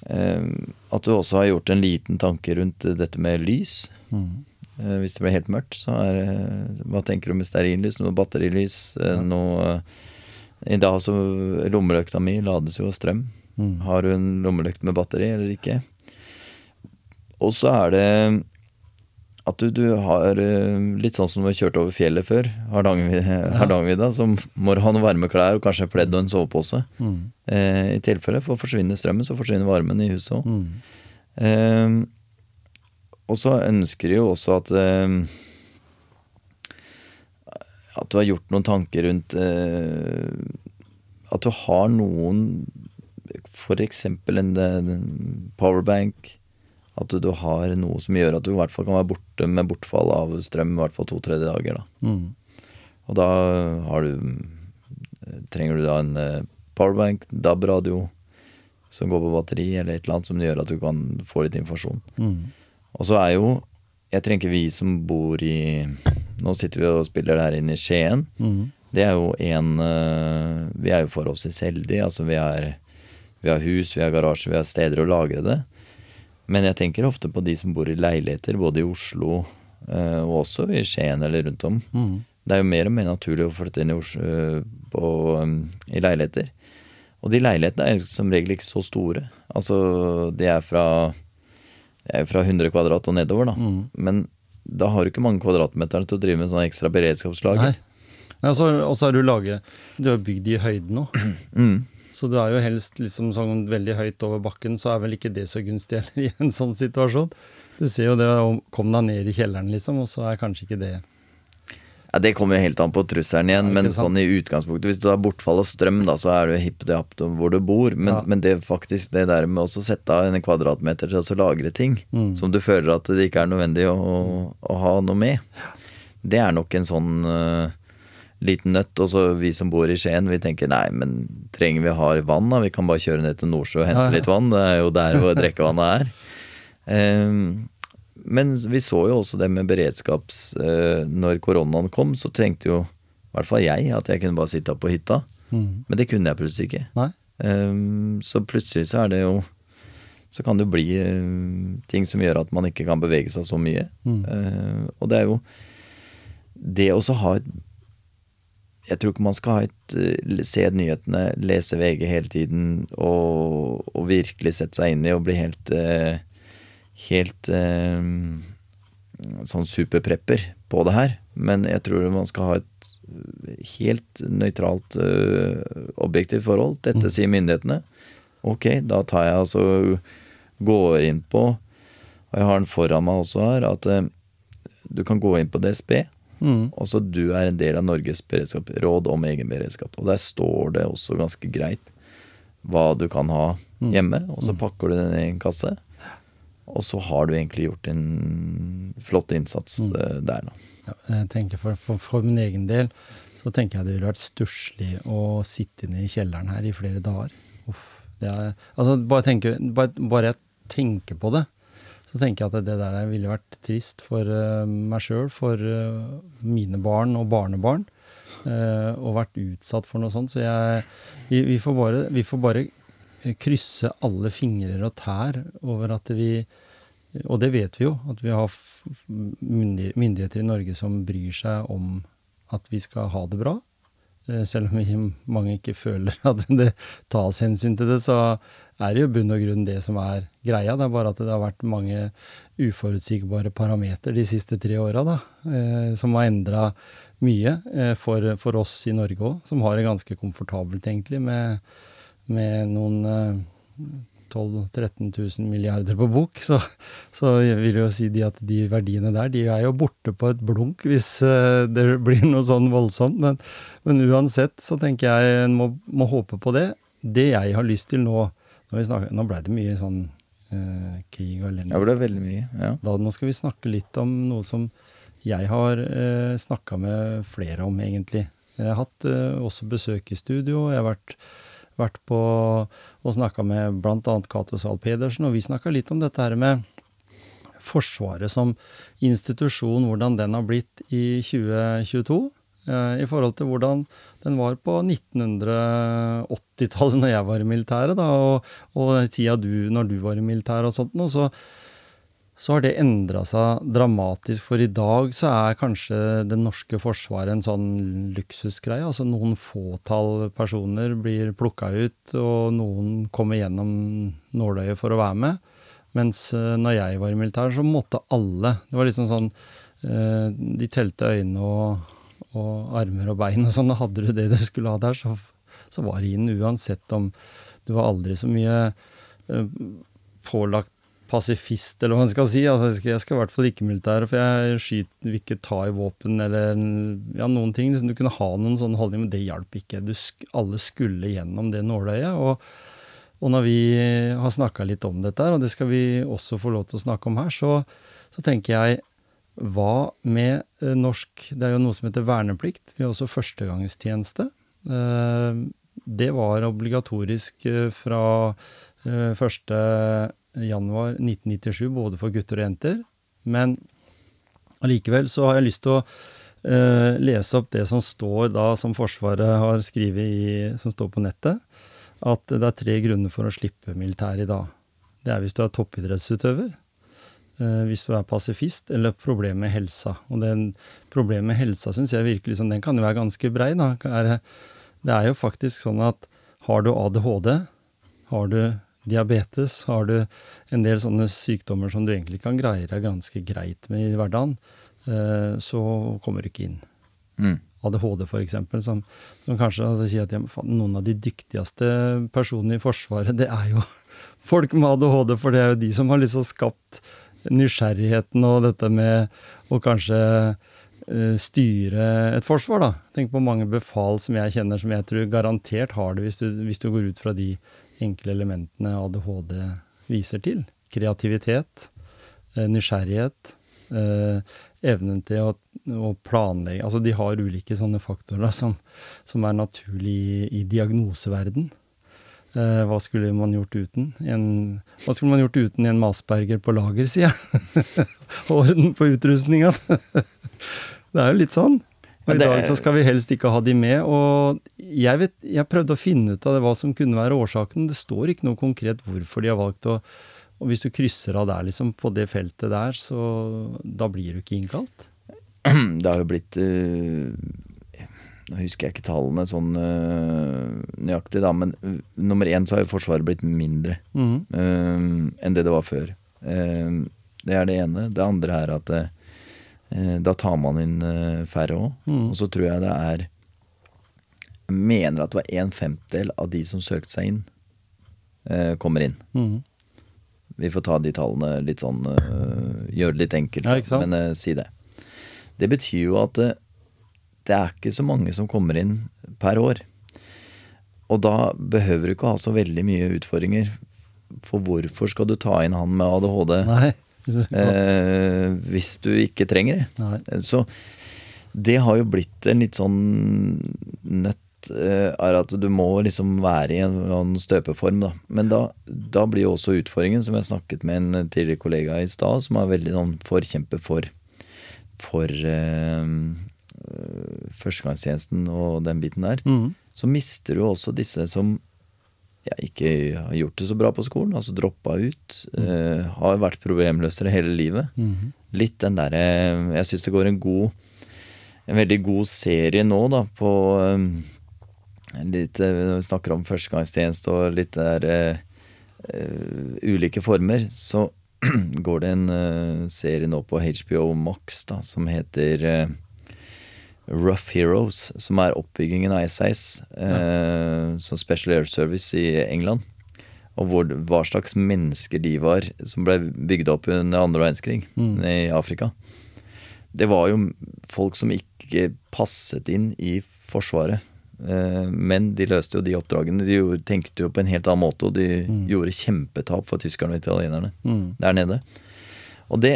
[SPEAKER 2] eh, at du også har gjort en liten tanke rundt dette med lys.
[SPEAKER 1] Mm.
[SPEAKER 2] Eh, hvis det blir helt mørkt, så er Hva tenker du med stearinlys? Noe batterilys? Eh, noe I dag så Lommelykta mi lades jo av strøm.
[SPEAKER 1] Mm.
[SPEAKER 2] Har du en lommelykt med batteri eller ikke? Og så er det at du, du har eh, litt sånn som du har kjørt over fjellet før, Hardangervidda, ja. så må du ha noen varme klær og kanskje pledd og en sovepose.
[SPEAKER 1] Mm.
[SPEAKER 2] Eh, I tilfelle, for forsvinner strømmen, så forsvinner varmen i huset òg.
[SPEAKER 1] Mm.
[SPEAKER 2] Eh, og så ønsker de jo også at eh, At du har gjort noen tanker rundt eh, At du har noen F.eks. en, en powerbank. At du, har noe som gjør at du i hvert fall kan være borte med bortfall av strøm i hvert fall to-tre dager. da
[SPEAKER 1] Mm.
[SPEAKER 2] og da har du Trenger du da en eh, powerbank, DAB-radio, som går på batteri, eller et eller annet som gjør at du kan få litt informasjon.
[SPEAKER 1] Mm.
[SPEAKER 2] Og så er jo Jeg trenger vi som bor i Nå sitter vi og spiller det her inne i Skien.
[SPEAKER 1] Mm.
[SPEAKER 2] Det er jo en eh, Vi er jo forholdsvis heldige. Altså vi er Vi har hus, vi har garasje, vi har steder å lagre det. Men jeg tenker ofte på de som bor i leiligheter, både i Oslo eh, og også i Skien eller rundt om.
[SPEAKER 1] Mm.
[SPEAKER 2] Det er jo mer og mer naturlig å flytte inn i, Oslo, øh, på, um, i leiligheter. Og de leilighetene er som regel ikke så store. Altså, de er fra, de er fra 100 kvadrat og nedover, da.
[SPEAKER 1] Mm.
[SPEAKER 2] Men da har du ikke mange kvadratmeter til å drive med sånn ekstra beredskapslager.
[SPEAKER 1] Nei. Og så har du laget Du har bygd i høyden nå.
[SPEAKER 2] Mm.
[SPEAKER 1] Så du er jo helst liksom sånn veldig høyt over bakken, så er vel ikke det så gunstig heller i en sånn situasjon. Du ser jo det å komme deg ned i kjelleren, liksom, og så er kanskje ikke det
[SPEAKER 2] Ja, Det kommer jo helt an på trusselen igjen, men sånn i utgangspunktet Hvis du har bortfall av strøm, da, så er du hipp det opp hvor du bor. Men,
[SPEAKER 1] Ja.
[SPEAKER 2] men det faktisk det der med å sette av en kvadratmeter til å lagre ting
[SPEAKER 1] Mm.
[SPEAKER 2] som du føler at det ikke er nødvendig å, å ha noe med, det er nok en sånn øh, liten nøtt. Og så vi som bor i Skien, vi tenker nei, men trenger vi å ha vann? da? Vi kan bare kjøre ned til Nordsjø og hente
[SPEAKER 1] Ja, ja.
[SPEAKER 2] litt vann. Det er jo der hvor (laughs) drikkevannet er. Um, men vi så jo også det med beredskaps... uh, når koronaen kom, så tenkte jo i hvert fall jeg at jeg kunne bare sitte opp på hytta.
[SPEAKER 1] mm.
[SPEAKER 2] Men det kunne jeg plutselig ikke. Ehm, så plutselig så er det jo Så kan det jo bli uh, ting som gjør at man ikke kan bevege seg så mye.
[SPEAKER 1] Mm.
[SPEAKER 2] Uh, og det er jo Det å ha et Jeg tror ikke man skal ha et eh, se nyhetene, lese VG hele tiden og, og virkelig sette seg inn i og bli helt eh, Helt eh, sånn superprepper på det her. Men jeg tror man skal ha et helt nøytralt, objektivt forhold. Dette
[SPEAKER 1] Mm.
[SPEAKER 2] sier myndighetene. Ok, da tar jeg altså Går inn på Og jeg har den foran meg også her, at du kan gå inn på DSB.
[SPEAKER 1] Mm.
[SPEAKER 2] Og så du er en del av Norges beredskap, råd om egen beredskap. Og der står det også ganske greit hva du kan ha
[SPEAKER 1] Mm.
[SPEAKER 2] hjemme, og så pakker du den i en kasse. Og så har du egentlig gjort en flott innsats
[SPEAKER 1] Mm.
[SPEAKER 2] eh, der nå.
[SPEAKER 1] Ja, jeg tenker for, for, for min egen del så tenker jeg det ville vært stusslig å sitte inne i kjelleren her i flere dager. Uff, det er, altså bare, tenke, bare, bare jeg tenker på det, så tenker jeg at det der ville vært trist for eh, meg sjøl, for eh, mine barn og barnebarn, eh, og vært utsatt for noe sånt. Så jeg, vi, vi, får bare, vi får bare krysse alle fingrer og tær over at vi og det vet vi jo, at vi har myndigheter i Norge som bryr seg om at vi skal ha det bra. Eh, Selv om mange ikke føler (laughs) at det tas hensyn til det, så er det jo bunn og grunn det som er greia. Det er bare at det har vært mange uforutsigbare parameter de siste tre åra, eh, Som har endra mye eh, for, for oss i Norge òg, som har det ganske komfortabelt, egentlig, med, med noen 12 000-13 000 milliarder på bok, så, så vil jo si de at de verdiene der de er jo borte på et blunk hvis eh, det blir noe sånn voldsomt. Men, men uansett så tenker jeg en må, må håpe på det. Det jeg har lyst til nå snakker, nå ble det mye sånn eh, krig og
[SPEAKER 2] Ja, det ble veldig mye. Ja.
[SPEAKER 1] Da, nå skal vi snakke litt om noe som jeg har eh, snakka med flere om, egentlig. Jeg har hatt eh, også besøk i studio. Jeg har vært, vært på og snakka med bl.a. Cato Zahl Pedersen, og vi snakka litt om dette her med Forsvaret som institusjon, hvordan den har blitt i 2022. eh, I forhold til hvordan den var på 1980-tallet, når jeg var i militæret, da, og, og tida du, når du var i militæret og sånt noe. Så, så har det endra seg dramatisk. For i dag så er kanskje det norske forsvaret en sånn luksusgreie. Altså noen fåtall personer blir plukka ut, og noen kommer gjennom nåløyet for å være med. Mens eh, når jeg var i militæret, så måtte alle. Det var liksom sånn eh, De telte øyne og, og armer og bein og sånn. Hadde du det du skulle ha der, så, så var det inn uansett om Du var aldri så mye eh, pålagt pasifist, eller hva man skal si. Altså, jeg, skal, jeg skal i hvert fall ikke militæret, for jeg skyter, vil ikke ta i våpen eller ja, noen ting. Liksom, du kunne ha noen sånne holdning, men det hjalp ikke. Du, alle skulle gjennom det nåløyet. Og, og når vi har snakka litt om dette, og det skal vi også få lov til å snakke om her, så, så tenker jeg hva med eh, norsk Det er jo noe som heter verneplikt. Vi har også førstegangstjeneste. Eh, det var obligatorisk eh, fra 1. januar 1997, både for gutter og jenter. Men allikevel så har jeg lyst til å eh, lese opp det som står da, som Forsvaret har skrevet som står på nettet. At det er tre grunner for å slippe militæret i dag. Det er hvis du er toppidrettsutøver, eh, hvis du er pasifist, eller problem med helsa. Og den problemet med helsa syns jeg virker liksom, den kan jo være ganske brei. Da. Det er jo faktisk sånn at har du ADHD, har du diabetes, har du en del sånne sykdommer som du egentlig kan greie deg ganske greit med i hverdagen, eh, så kommer du ikke inn.
[SPEAKER 2] Mm.
[SPEAKER 1] ADHD f.eks., som, som kanskje altså, sier at ja, faen, noen av de dyktigste personene i Forsvaret, det er jo (laughs) folk med ADHD, for det er jo de som har liksom skapt nysgjerrigheten og dette med å kanskje uh, styre et forsvar, da. Tenk på mange befal som jeg kjenner, som jeg tror garantert har det, hvis du, hvis du går ut fra de enkle elementene ADHD viser til. Kreativitet, eh, nysgjerrighet, eh, evnen til å, planlegge Altså de har ulike sånne faktorer som, som er naturlig i, i diagnoseverden. Eh, hva skulle man gjort uten? En, hva skulle man gjort uten en Masberger på lager, sier jeg. (laughs) Orden på utrustninga. (laughs) det er jo litt sånn. Og i
[SPEAKER 2] det
[SPEAKER 1] dag så skal vi helst ikke ha de med. Og jeg, vet, jeg prøvde å finne ut av det, hva som kunne være årsaken. Det står ikke noe konkret hvorfor de har valgt å Og hvis du krysser av der, liksom, på det feltet der, så da blir du ikke innkalt. (clears throat)
[SPEAKER 2] Det har jo blitt eh, Nå husker jeg ikke tallene sånn øh, nøyaktig, da, men øh, nummer én så har jo Forsvaret blitt mindre eh, enn det det var før. Det er det ene. Det andre er at da tar man inn eh, færre òg.
[SPEAKER 1] Mm.
[SPEAKER 2] Og så tror jeg det er Jeg mener at det var en femtedel av de som søkte seg inn, eh, kommer inn.
[SPEAKER 1] Mm.
[SPEAKER 2] Vi får ta de tallene litt sånn Gjøre det litt enkelt,
[SPEAKER 1] Ja,
[SPEAKER 2] men si det. Det betyr jo at det er ikke så mange som kommer inn per år. Og da behøver du ikke ha så veldig mye utfordringer For hvorfor skal du ta inn han med ADHD
[SPEAKER 1] Nei.
[SPEAKER 2] Eh, hvis du ikke trenger det?
[SPEAKER 1] Nei.
[SPEAKER 2] Så det har jo blitt en litt sånn nøtt eh, er at du må liksom være i en støpeform, da. Men da, da blir jo også utfordringen, som jeg snakket med en tidligere kollega i stad, som er veldig sånn forkjemper for, for eh, førstegangstjenesten og den biten der.
[SPEAKER 1] mm.
[SPEAKER 2] Så mister du også disse som ja, ikke har gjort det så bra på skolen, altså droppa ut. eh, har vært problemløsere hele livet.
[SPEAKER 1] Mhm.
[SPEAKER 2] Litt den derre Jeg syns det går en god En veldig god serie nå, da, på um, litt eh, Når vi snakker om førstegangstjeneste og litt der uh, eh, ulike former, så (clears throat) går det en eh, serie nå på HBO Max da, som heter eh, Rough Heroes, som er oppbyggingen av SAS eh, som Special Air Service i England. Og hvor, hva slags mennesker de var som ble bygd opp under andre verdenskrig
[SPEAKER 1] Mm.
[SPEAKER 2] i Afrika. Det var jo folk som ikke passet inn i Forsvaret. Eh, men de løste jo de oppdragene. De gjorde, tenkte jo på en helt annen måte, og de
[SPEAKER 1] Mm.
[SPEAKER 2] gjorde kjempetap for tyskerne og italienerne
[SPEAKER 1] mm.
[SPEAKER 2] der nede. Og det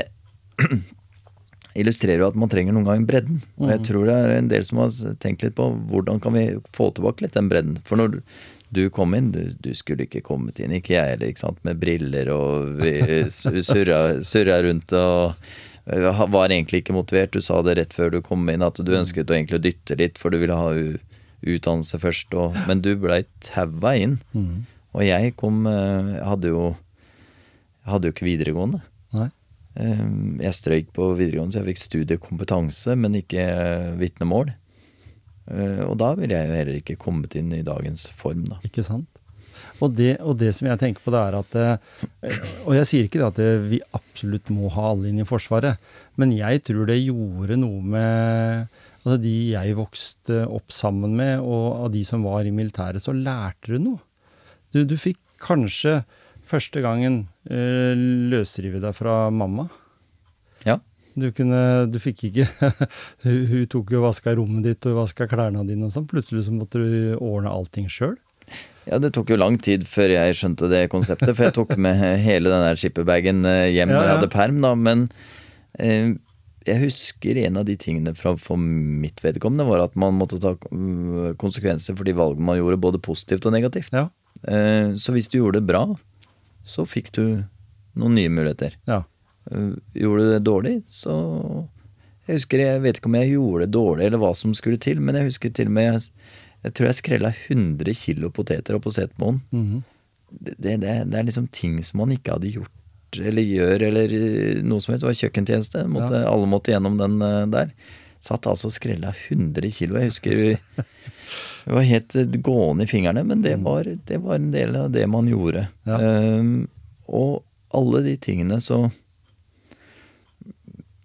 [SPEAKER 2] illustrerer jo at man trenger noen ganger bredden. Og jeg
[SPEAKER 1] Mhm.
[SPEAKER 2] tror det er en del som har tenkt litt på hvordan kan vi få tilbake litt den bredden. For når du, kom inn, du, du skulle ikke kommet inn, ikke jeg heller, ikke sant, med briller og vi surra, surra rundt og eh, var egentlig ikke motivert. Du sa det rett før du kom inn at du ønsket å egentlig dytte litt, for du ville ha utdannelse først. Og, men du blei taua inn.
[SPEAKER 1] Mhm.
[SPEAKER 2] Og jeg kom eh, hadde jo hadde jo ikke videregående.
[SPEAKER 1] Nei.
[SPEAKER 2] Eh, Jeg strøyk på videregående, så jeg fikk studiekompetanse, men ikke eh, vitnemål. Eh, Og da ville jeg jo heller ikke kommet inn i dagens form, da.
[SPEAKER 1] Ikke sant? Og det, og det som jeg tenker på, det er at eh, Og jeg sier ikke det at vi absolutt må ha alle inn i Forsvaret, men jeg tror det gjorde noe med altså de jeg vokste opp sammen med, og av de som var i militæret, så lærte du noe. Du, du fikk kanskje første gangen eh, løsrive deg fra mamma.
[SPEAKER 2] Ja.
[SPEAKER 1] Du, kunne, du fikk ikke (laughs) Hun hun tok jo og vaska rommet ditt og vaska klærne dine og sånn. Plutselig så måtte du ordne allting sjøl.
[SPEAKER 2] Ja, det tok jo lang tid før jeg skjønte det konseptet, for jeg tok med (laughs) hele den der skipperbagen eh, hjem
[SPEAKER 1] Ja,
[SPEAKER 2] når jeg hadde perm, da. Men eh, jeg husker en av de tingene fra, for mitt vedkommende var at man måtte ta mm, konsekvenser for de valgene man gjorde, både positivt og negativt.
[SPEAKER 1] Ja.
[SPEAKER 2] Eh, så hvis du gjorde det bra, så fikk du noen nye muligheter.
[SPEAKER 1] ja.
[SPEAKER 2] Eh, gjorde du det dårlig, så Jeg husker, jeg vet ikke om jeg gjorde det dårlig eller hva som skulle til, men jeg husker til og med Jeg, jeg tror jeg skrella 100 kilo poteter oppå på Setermoen.
[SPEAKER 1] Mm
[SPEAKER 2] -hmm. det, det det er liksom ting som man ikke hadde gjort eller gjør eller eh, noe som helst. Det var kjøkkentjeneste. Måtte, Alle måtte gjennom den eh, der. Satt altså og skrella 100 kilo. Jeg husker vi var helt eh, gående i fingrene, men det var, det var en del av det man gjorde.
[SPEAKER 1] Ja.
[SPEAKER 2] Um, og alle de tingene så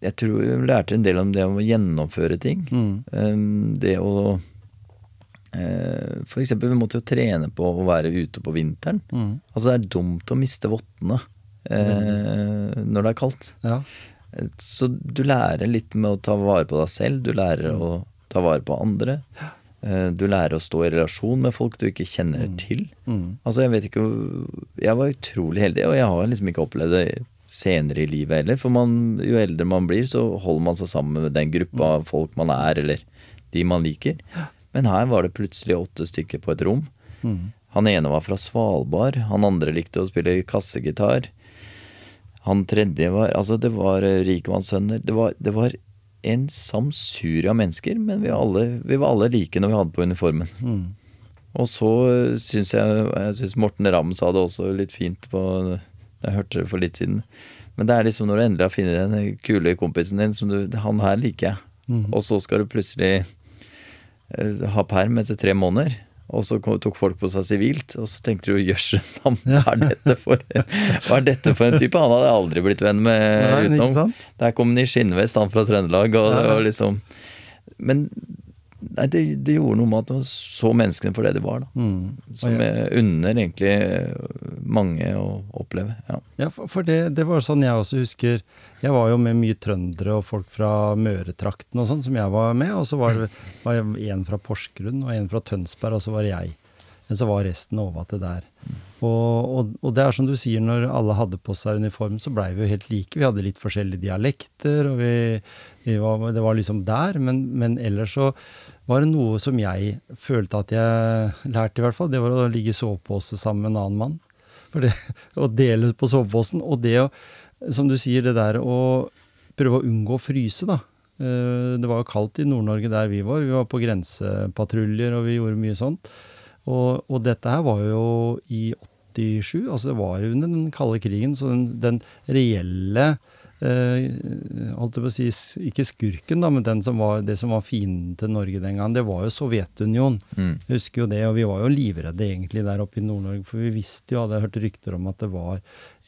[SPEAKER 2] Jeg tror vi lærte en del om det å gjennomføre ting.
[SPEAKER 1] Mm.
[SPEAKER 2] Um, det å uh, For eksempel, vi måtte jo trene på å være ute på vinteren.
[SPEAKER 1] Mm.
[SPEAKER 2] Altså, det er dumt å miste vottene uh, når det er kaldt.
[SPEAKER 1] Ja.
[SPEAKER 2] Så du lærer litt med å ta vare på deg selv. Du lærer å ta vare på andre. Eh, Du lærer å stå i relasjon med folk du ikke kjenner til.
[SPEAKER 1] Mm.
[SPEAKER 2] Altså, jeg vet ikke Jeg var utrolig heldig, og jeg har liksom ikke opplevd det senere i livet heller. For man, jo eldre man blir, så holder man seg sammen med den gruppa av folk man er, eller de man liker. Men her var det plutselig åtte stykker på et rom.
[SPEAKER 1] Mm.
[SPEAKER 2] Han ene var fra Svalbard, han andre likte å spille kassegitar. Han tredje var Altså, det var eh, rikmannssønner. Det var, det var en samsuri av mennesker, men vi, alle, vi var alle like når vi hadde på uniformen.
[SPEAKER 1] Mm.
[SPEAKER 2] Og så syns jeg Jeg synes Morten Ramm sa det også litt fint på Jeg hørte det for litt siden. Men det er liksom når du endelig funnet den kule kompisen din som du Han her liker jeg.
[SPEAKER 1] mm.
[SPEAKER 2] Og så skal du plutselig eh, ha perm etter tre måneder. Og så tok folk på seg sivilt, og så tenkte du jøsse navn, hva er dette for en type? Han hadde aldri blitt venn med
[SPEAKER 1] Nei,
[SPEAKER 2] utenom. Der kom han i skinnvest, han fra Trøndelag, og det var liksom Men nei, det, det gjorde noe med at man så menneskene for det de var, da.
[SPEAKER 1] Mm.
[SPEAKER 2] Som
[SPEAKER 1] jeg-
[SPEAKER 2] unner egentlig mange å oppleve. Ja.
[SPEAKER 1] Ja, for, for det, det var sånn jeg også husker Jeg var jo med mye trøndere og folk fra Møretrakten og sånn som jeg var med, og så var det var en fra Porsgrunn og en fra Tønsberg, og så var det jeg. Men så var resten overlatt der. Og, og, og, det er som du sier, når alle hadde på seg uniform, så blei vi jo helt like. Vi hadde litt forskjellige dialekter, og vi, vi var, det var liksom der. Men, men, ellers så var det noe som jeg følte at jeg lærte, i hvert fall. Det var å ligge i sovepose sammen med en annen mann. For det, (laughs) å dele på soveposen. Og det å, som du sier, det der å prøve å unngå å fryse, da. Eh, det var jo kaldt i Nord-Norge der vi var. Vi var på grensepatruljer, og vi gjorde mye sånt. Og, og, dette her var jo i 87, altså det var under den kalde krigen, så den, den reelle holdt jeg på å si, Ikke skurken, da, men som var, det som var fienden til Norge den gangen, det var jo Sovjetunionen. Mm. Jeg husker jo det, og vi var jo livredde egentlig der oppe i Nord-Norge, for vi visste jo, hadde hørt rykter om at det var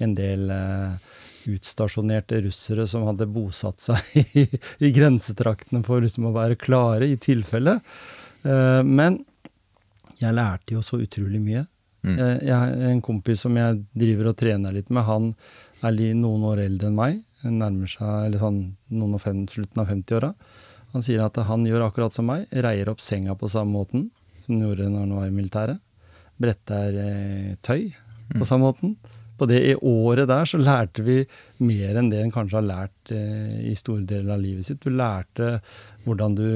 [SPEAKER 1] en del eh, utstasjonerte russere som hadde bosatt seg (laughs) i, i grensetraktene for liksom å være klare i tilfelle. Eh, men jeg lærte jo så utrolig mye. Mm. Jeg, jeg, en kompis som jeg driver og trener litt med, han er noen år eldre enn meg. Nærmer seg sånn, noen og fem, slutten av 50-åra. Han sier at han gjør akkurat som meg. Reier opp senga på samme måten som han gjorde når han var i militæret. Bretter eh, tøy på mm. samme måten. På det i året der så lærte vi mer enn det en kanskje har lært eh, i store deler av livet sitt. Du lærte hvordan du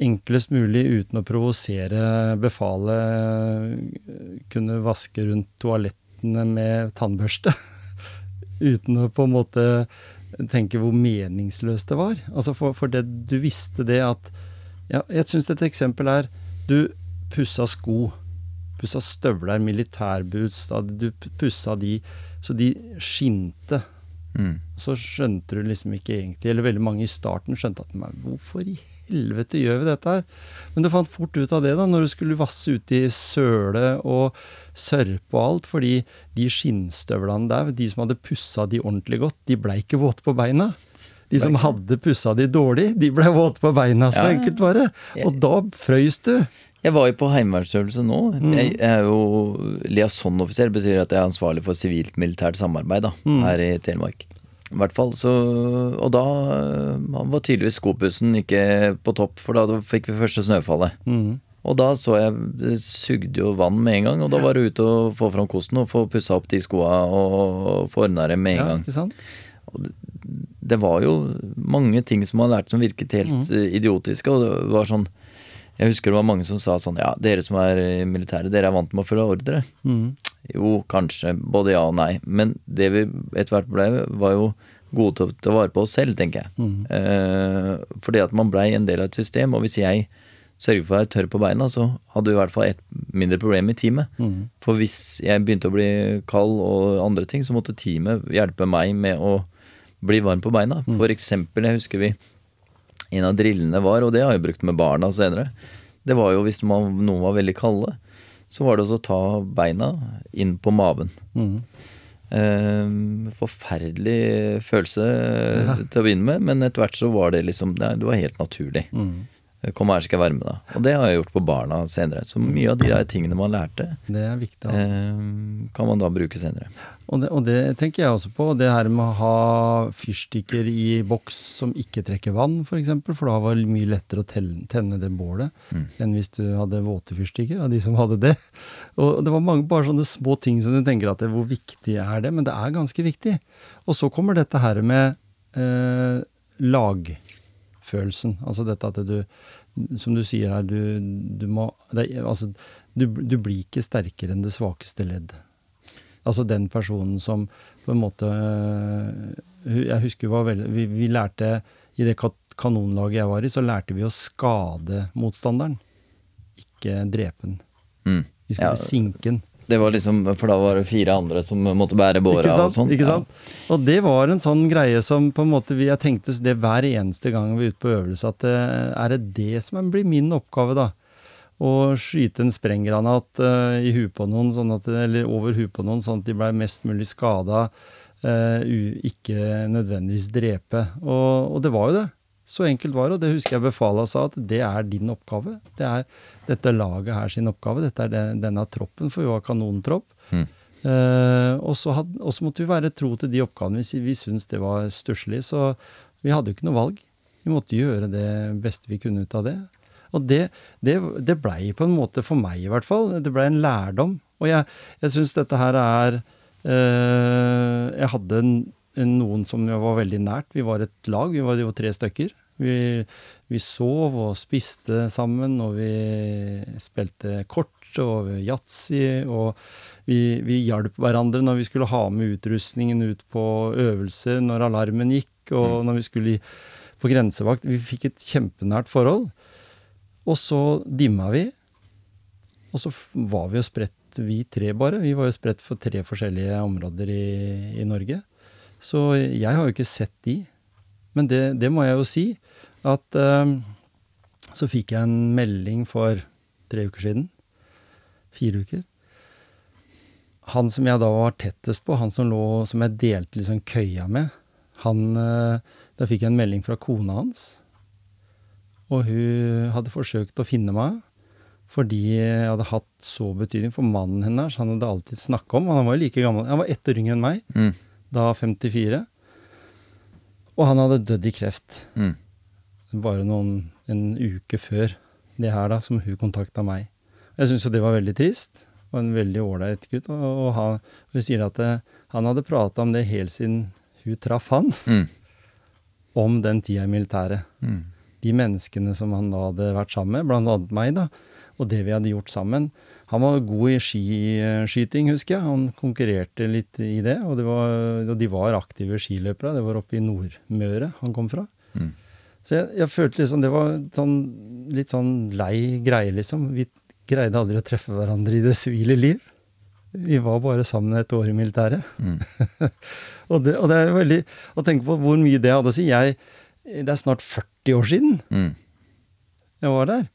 [SPEAKER 1] enklest mulig uten å provosere befalet kunne vaske rundt toalettene med tannbørste. (laughs) uten å på en måte tenke hvor meningsløst det var. Altså for, for det, du visste det at ja, Jeg syns et eksempel er Du pussa sko. Pussa støvler, militærboots. Du pussa de så de skinte. Mm. Så skjønte du liksom ikke egentlig, eller veldig mange i starten skjønte at men hvorfor i helvete gjør vi dette her? Men du fant fort ut av det da, når du skulle vasse ut i søle og sørpe og alt, fordi de skinnstøvlene der, de som hadde pussa de ordentlig godt, de blei ikke våte på beina. De som hadde pussa de dårlig, de blei våte på beina. Så ja. enkelt var det. Og da frøys du.
[SPEAKER 2] Jeg var jo på heimevernsøvelse nå. Mm. Jeg, er jo liaison-offiser. betyr at jeg er ansvarlig for sivilt-militært samarbeid da, mm. her i Telemark. I hvert fall, så, Og da var tydeligvis skopussen ikke på topp, for da fikk vi første snøfallet. Mm. Og da så jeg Det sugde jo vann med en gang, og da var det ute og få fram kosten og få pussa opp de skoa og få ordna det med en
[SPEAKER 1] ja,
[SPEAKER 2] gang.
[SPEAKER 1] Ikke sant?
[SPEAKER 2] Det, det, var jo mange ting som man lærte som virket helt mm. idiotiske, og det var sånn Jeg husker det var mange som sa sånn Ja, dere som er i militæret, dere er vant med å følge ordre. Mm. Jo, kanskje. Både ja og nei. Men det vi etter hvert ble, var jo gode til å ta vare på oss selv, tenker jeg. Mm. Eh, fordi at man blei en del av et system. Og hvis jeg sørger for å være tørr på beina, så hadde vi i hvert fall et mindre problem i teamet. Mm. For hvis jeg begynte å bli kald og andre ting, så måtte teamet hjelpe meg med å bli varm på beina. Mm. For eksempel, jeg husker vi En av drillene var, og det har jeg brukt med barna senere, det var jo hvis man, noen var veldig kalde så var det å ta beina inn på maven. Mm. Eh, forferdelig følelse ja. til å begynne med, men etter hvert så var det liksom Det var helt naturlig. Mm. Kom her, skal jeg være med da. Og det har jeg gjort på barna senere. Så mye av de der tingene man lærte,
[SPEAKER 1] det er viktig, eh,
[SPEAKER 2] kan man da bruke senere.
[SPEAKER 1] Og det, og det, tenker jeg også på. Det her med å ha fyrstikker i boks som ikke trekker vann, f.eks. For, eksempel, for da var det mye lettere å tenne, tenne det bålet mm. enn hvis du hadde våte fyrstikker, av de som hadde det. (laughs) Og det var mange bare sånne små ting som du tenker at det, hvor viktig er det? Men det er ganske viktig. Og så kommer dette her med eh, lag følelsen. Altså dette at du, som du sier her, du, du må det, Altså, du, du, blir ikke sterkere enn det svakeste ledd. Altså den personen som på en måte Jeg husker var veldig, vi, vi lærte I det kanonlaget jeg var i, så lærte vi å skade motstanderen. Ikke drepe den. Mm. Vi skulle ja. sinke den.
[SPEAKER 2] Det var liksom, For da var det fire andre som måtte bære båra og sånn.
[SPEAKER 1] Ikke sant? Ja. Og det var en sånn greie som på en måte vi, jeg tenkte det hver eneste gang vi er ute på øvelse, at eh, er det det som blir min oppgave, da? Å skyte en sprenggranat uh, i huet på noen, sånn at, eller over huet på noen, sånn at de ble mest mulig skada. Uh, ikke nødvendigvis drepe. Og, og det var jo det. Så enkelt var det, og det husker jeg befalet sa, at det er din oppgave. Det er dette laget her sin oppgave. Dette er denne troppen, for vi var kanontropp. Mm. Eh, og, så måtte vi være tro til de oppgavene hvis vi syntes det var stusslig. Så vi hadde jo ikke noe valg. Vi måtte gjøre det beste vi kunne ut av det. Og det, det, det blei på en måte, for meg i hvert fall, det blei en lærdom. Og jeg, jeg syns dette her er eh, Jeg hadde en, noen som var veldig nært. Vi var et lag, vi var jo tre stykker. Vi, vi sov og spiste sammen, og vi spilte kort og yatzy. Og vi, vi hjalp hverandre når vi skulle ha med utrustningen ut på øvelser, når alarmen gikk, og når vi skulle på grensevakt. Vi fikk et kjempenært forhold. Og så dimma vi. Og så var vi jo spredt, vi tre bare. Vi var jo spredt for tre forskjellige områder i, i Norge. Så jeg har jo ikke sett de. Men det, det må jeg jo si, at uh, så fikk jeg en melding for tre uker siden. Fire uker. Han som jeg da var tettest på, han som, lå, som jeg delte liksom køya med, han uh, Da fikk jeg en melding fra kona hans. Og hun hadde forsøkt å finne meg fordi jeg hadde hatt så betydning for mannen hennes. Han hadde alltid snakka om Han var jo like gammel, han var ett år yngre enn meg, mm. Da 54. Og han hadde dødd i kreft. Mm. Bare noen, en uke før det her, da, som hun kontakta meg. Jeg syns jo det var veldig trist. Og en veldig ålreit gutt. Og, og han, hun sier at det, eh, han hadde prata om det helt siden hun traff han. Mm. (laughs) Om den tida i militæret. Mm de menneskene som han da hadde vært sammen med, blant annet meg, da, og det vi hadde gjort sammen. Han var god i skiskyting, husker jeg. Han konkurrerte litt i det. Og, det var, og de var aktive skiløpere. Det var oppe i Nordmøre han kom fra. Mm. Så jeg, jeg, følte liksom det var sånn, litt sånn lei greie, liksom. Vi greide aldri å treffe hverandre i det sivile liv. Vi var bare sammen et år i militæret. Mm. (laughs) og, det, og, det, er veldig Å tenke på hvor mye det hadde å si. Jeg, det er snart 40 år siden mm. jeg var der.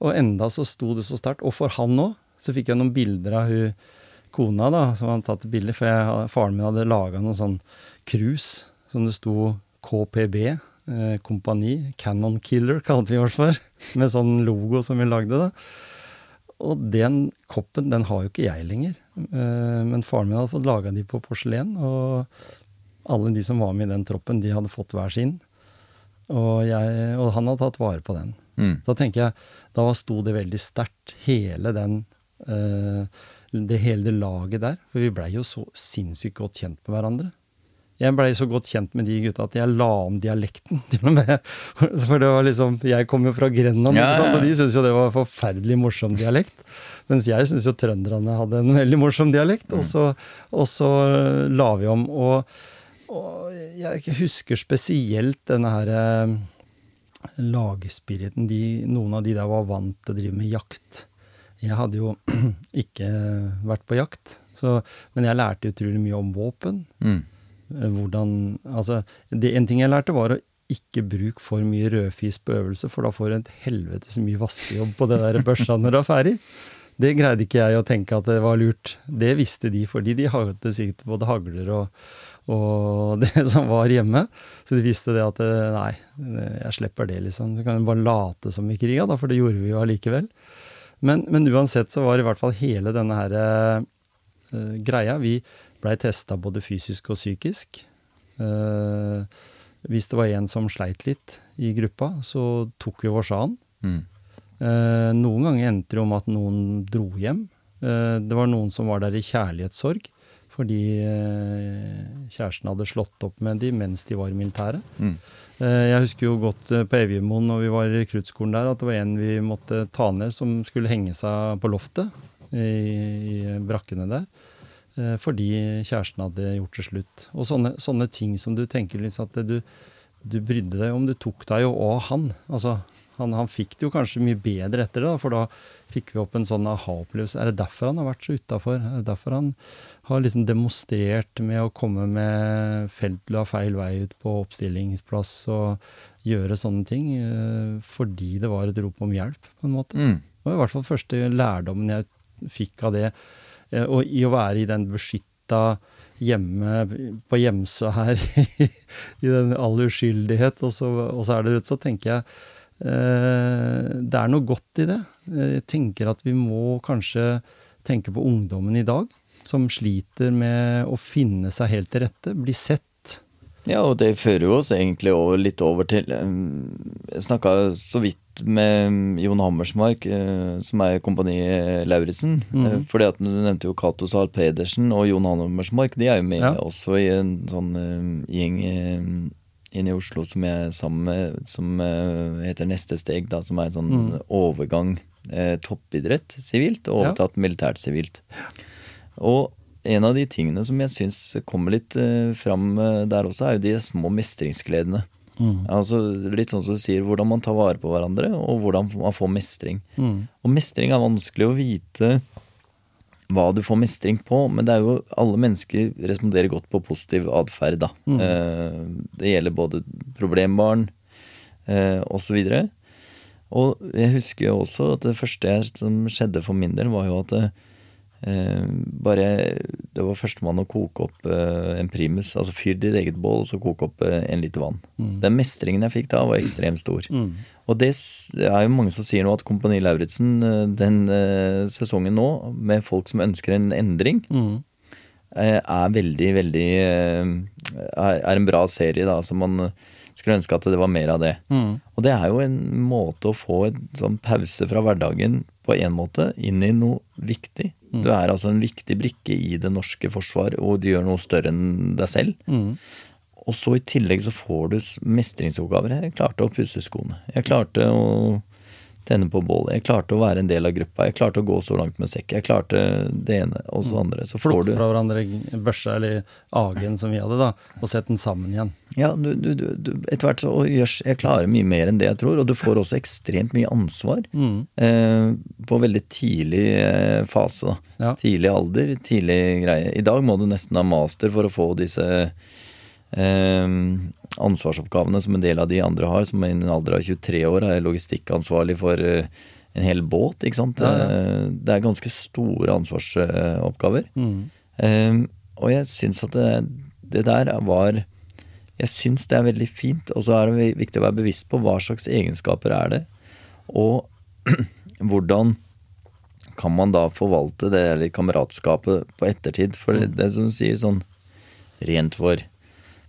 [SPEAKER 1] Og enda så sto det så sterkt. Og for han òg. Så fikk jeg noen bilder av hun kona da, som hadde tatt bilder. For jeg, faren min hadde laga noen sånn cruise som det sto KPB. Eh, kompani. Cannon Killer kalte vi oss for. Med sånn logo som vi lagde. da. Og den koppen, den har jo ikke jeg lenger. Eh, men faren min hadde fått laga de på porselen. Og alle de som var med i den troppen, de hadde fått hver sin. Og, jeg, og han hadde tatt vare på den. Mm. Så da tenker jeg, da sto det veldig sterkt, hele den det hele det laget der. For vi blei jo så sinnssykt godt kjent med hverandre. Jeg blei så godt kjent med de gutta at jeg la om dialekten, (laughs) til og med. For det var liksom Jeg kom jo fra Grenland, ja, ja. og de syntes jo det var forferdelig morsom dialekt. Mens jeg syntes jo trønderne hadde en veldig morsom dialekt. Og mm. så, og så la vi om. og og jeg husker spesielt denne her eh, lagspiriten. De, noen av de der var vant til å drive med jakt. Jeg hadde jo (clears throat) ikke vært på jakt, så, men jeg lærte utrolig mye om våpen. Mm. Eh, hvordan Altså, det, en ting jeg lærte, var å ikke bruke for mye rødfis på øvelse, for da får du et helvete så mye vaskejobb på det der børsa når du er ferdig. Det greide ikke jeg å tenke at det var lurt. Det visste de, fordi de hadde sikkert både hagler og, og (laughs) det som var hjemme. Så de visste det at eh, nei, jeg slipper det, liksom. Så kan vi bare late som i kriga, da, for det gjorde vi jo allikevel. Men, men, uansett så var i hvert fall hele denne her uh, greia Vi blei testa både fysisk og psykisk. Uh, hvis det var en som sleit litt i gruppa, så tok vi oss an. Mm. Uh, noen ganger endte det om at noen dro hjem. det var noen som var der i kjærlighetssorg fordi eh, kjæresten hadde slått opp med dem mens de var i militæret. Mm. Eh, jeg husker jo godt eh, på Evjemoen når vi var i rekruttskolen der, at det var en vi måtte ta ned som skulle henge seg på loftet i, i brakkene der. Fordi kjæresten hadde gjort det slutt. Og sånne, sånne ting som du tenker liksom at du, du brydde deg om. Du tok deg jo av han. Altså, han, han, fikk det jo kanskje mye bedre etter det, for da fikk vi opp en sånn aha-opplevelse. Er det derfor han har vært så utafor? Er det derfor han har liksom demonstrert med å komme med feltla feil vei ut på oppstillingsplass og gjøre sånne ting? Eh, fordi det var et rop om hjelp, på en måte. Mm. Det var i hvert fall første lærdommen jeg fikk av det. Eh, og i å være i den beskytta hjemme på Gjemse her, (laughs) i den all uskyldighet, og så, og så er det rødt, så tenker jeg Eh, det er noe godt i det. Jeg tenker at vi må kanskje tenke på ungdommen i dag, som sliter med å finne seg helt til rette, bli sett.
[SPEAKER 2] Ja, og det fører jo oss egentlig over, litt over til um, Jeg snakka så vidt med Jon Hammersmark, uh, som er Kompani Lauritzen. Mm fordi at Du nevnte jo Cato Zahl Pedersen og Jon Hammersmark. De er jo med
[SPEAKER 1] Ja.
[SPEAKER 2] også i en sånn gjeng inne i Oslo som jeg er sammen med, som heter Neste steg, da, som er en sånn
[SPEAKER 1] mm.
[SPEAKER 2] overgang uh, toppidrett sivilt og
[SPEAKER 1] Ja.
[SPEAKER 2] overtatt militært sivilt. Og en av de tingene som jeg syns kommer litt eh, fram eh, der også, er jo de små mestringsgledene.
[SPEAKER 1] Mm.
[SPEAKER 2] Altså Litt sånn som du sier, hvordan man tar vare på hverandre, og hvordan man får mestring.
[SPEAKER 1] Mm.
[SPEAKER 2] Og mestring er vanskelig å vite hva du får mestring på, men det er jo alle mennesker responderer godt på positiv atferd, da.
[SPEAKER 1] Mm.
[SPEAKER 2] Eh, det gjelder både problembarn eh, osv. Og jeg husker jo også at det første som skjedde for min del, var jo at eh, bare Det var førstemann å koke opp eh, en primus. Altså fyr ditt eget bål, og så koke opp eh, en liter vann.
[SPEAKER 1] Mm.
[SPEAKER 2] Den mestringen jeg fikk da, var ekstremt stor.
[SPEAKER 1] Mm.
[SPEAKER 2] Og det er jo mange som sier nå at Kompani Lauritzen eh, den eh, sesongen nå, med folk som ønsker en endring,
[SPEAKER 1] Mm.
[SPEAKER 2] eh, er veldig, veldig er, er en bra serie, da. Så man skulle ønske at det var mer av det.
[SPEAKER 1] Mm.
[SPEAKER 2] Og det er jo en måte å få en sånn pause fra hverdagen på en måte, inn i noe viktig.
[SPEAKER 1] Mm.
[SPEAKER 2] Du er altså en viktig brikke i det norske forsvar, og du gjør noe større enn deg selv.
[SPEAKER 1] Mm.
[SPEAKER 2] Og så i tillegg så får du mestringsoppgaver. Jeg klarte å pusse skoene. Jeg klarte å tenne på bålet. Jeg klarte å være en del av gruppa. Jeg klarte å gå så langt med sekk. Jeg klarte det ene og så andre. Så får du
[SPEAKER 1] fra hverandre børsa eller agen som vi hadde, da, og sett den sammen igjen.
[SPEAKER 2] Ja, du, du, du, etter hvert så gjørs, Jeg klarer mye mer enn det jeg tror, og du får også ekstremt mye ansvar.
[SPEAKER 1] Mm.
[SPEAKER 2] Eh, på veldig tidlig eh, fase.
[SPEAKER 1] Ja.
[SPEAKER 2] Tidlig alder, tidlig greie. I dag må du nesten ha master for å få disse eh, ansvarsoppgavene som en del av de andre har. Som i en alder av 23 år er logistikkansvarlig for eh, en hel båt. ikke sant?
[SPEAKER 1] Ja, ja.
[SPEAKER 2] Eh, det er ganske store ansvarsoppgaver.
[SPEAKER 1] Mm.
[SPEAKER 2] Um, og jeg syns at det, det der var Jeg syns det er veldig fint. Og så er det viktig å være bevisst på hva slags egenskaper er det. Og (clears throat) hvordan kan man da forvalte det eller kameratskapet på ettertid? For det, det som du sier, sånn rent for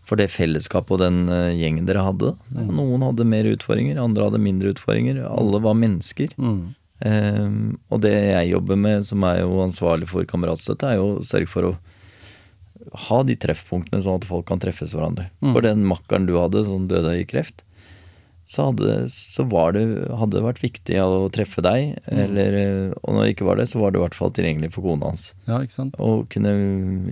[SPEAKER 2] for det fellesskapet og den eh, gjengen dere hadde. Noen hadde mer utfordringer, andre hadde mindre utfordringer. Alle var mennesker.
[SPEAKER 1] Mm.
[SPEAKER 2] Um, og det jeg jobber med, som er jo ansvarlig for kameratstøtte, er jo å sørge for å ha de treffpunktene sånn at folk kan treffes hverandre.
[SPEAKER 1] Mm.
[SPEAKER 2] For den makkeren du hadde som døde i kreft, så, hadde, så var det, hadde det vært viktig å treffe deg.
[SPEAKER 1] Mm.
[SPEAKER 2] Eller, og når det ikke var det, så var det i hvert fall tilgjengelig for kona hans.
[SPEAKER 1] Ja, ikke sant?
[SPEAKER 2] Og kunne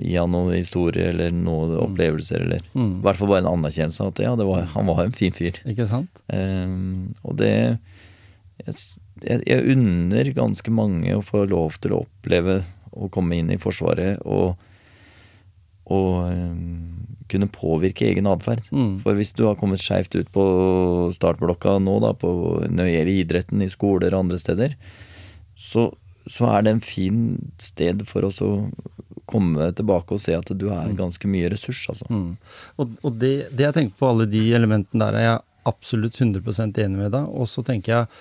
[SPEAKER 2] gi han noen historier eller noen opplevelser. Eller i
[SPEAKER 1] Mm.
[SPEAKER 2] hvert fall bare en anerkjennelse av at ja, det var, han var en fin fyr.
[SPEAKER 1] Ikke sant?
[SPEAKER 2] Um, og det jeg, jeg, unner ganske mange å få lov til å oppleve å komme inn i Forsvaret og, og ehm, kunne påvirke egen atferd.
[SPEAKER 1] Mm.
[SPEAKER 2] For hvis du har kommet skeivt ut på startblokka nå, da, på, nøyere idretten i skoler og andre steder, så, så er det en fin sted for oss å komme tilbake og se at du er ganske mye ressurs, altså.
[SPEAKER 1] Mm. Og, og det, det jeg tenker på alle de elementene der, er jeg absolutt 100% enig med deg. Og så tenker jeg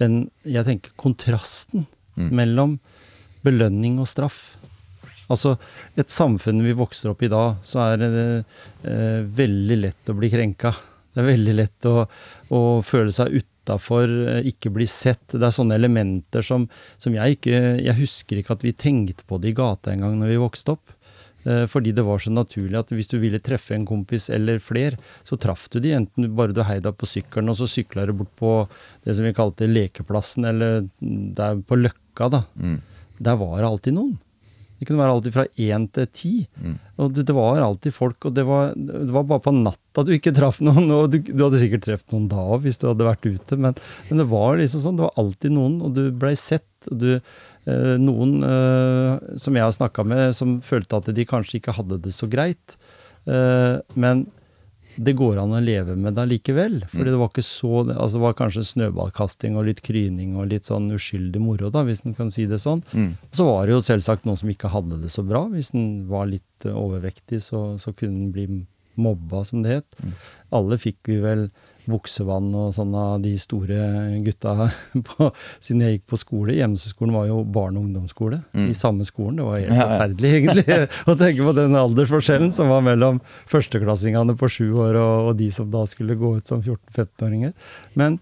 [SPEAKER 1] den Jeg tenker kontrasten
[SPEAKER 2] Mm.
[SPEAKER 1] mellom belønning og straff. Altså, et samfunn vi vokser opp i da, så er det eh, veldig lett å bli krenka. Det er veldig lett å, å føle seg utafor, eh, ikke bli sett. Det er sånne elementer som, som jeg ikke Jeg husker ikke at vi tenkte på det i gata engang når vi vokste opp. Eh, Fordi det var så naturlig at hvis du ville treffe en kompis eller fler, så traff du de, enten bare du heiv deg på sykkelen, og så sykla du bort på det som vi kalte lekeplassen, eller der på Løkka, da.
[SPEAKER 2] Mm.
[SPEAKER 1] Der var det alltid noen. Det kunne være alltid fra én til ti.
[SPEAKER 2] Mm.
[SPEAKER 1] Og det, det var alltid folk, og det var, det var bare på natta du ikke traff noen. Og du, du hadde sikkert truffet noen da òg, hvis du hadde vært ute, men, men det var liksom sånn. Det var alltid noen, og du blei sett. og du eh, Noen eh, som jeg har snakka med, som følte at de kanskje ikke hadde det så greit. Eh, men det går an å leve med det likevel. For det var ikke så altså Det var kanskje snøballkasting og litt kryning og litt sånn uskyldig moro, da, hvis en kan si det sånn.
[SPEAKER 2] Mm.
[SPEAKER 1] Så var det jo selvsagt noen som ikke hadde det så bra. Hvis en var litt overvektig, så, så kunne en bli mobba, som det het. Alle fikk vi vel buksevann og sånn av de store gutta (laughs) på, siden jeg gikk på skole. Hjemmeskolen var jo barne- og ungdomsskole i samme skolen. Det var helt forferdelig, egentlig, (laughs) å tenke på den aldersforskjellen som var mellom førsteklassingene på sju år og, og de som da skulle gå ut som 14-15-åringer. Men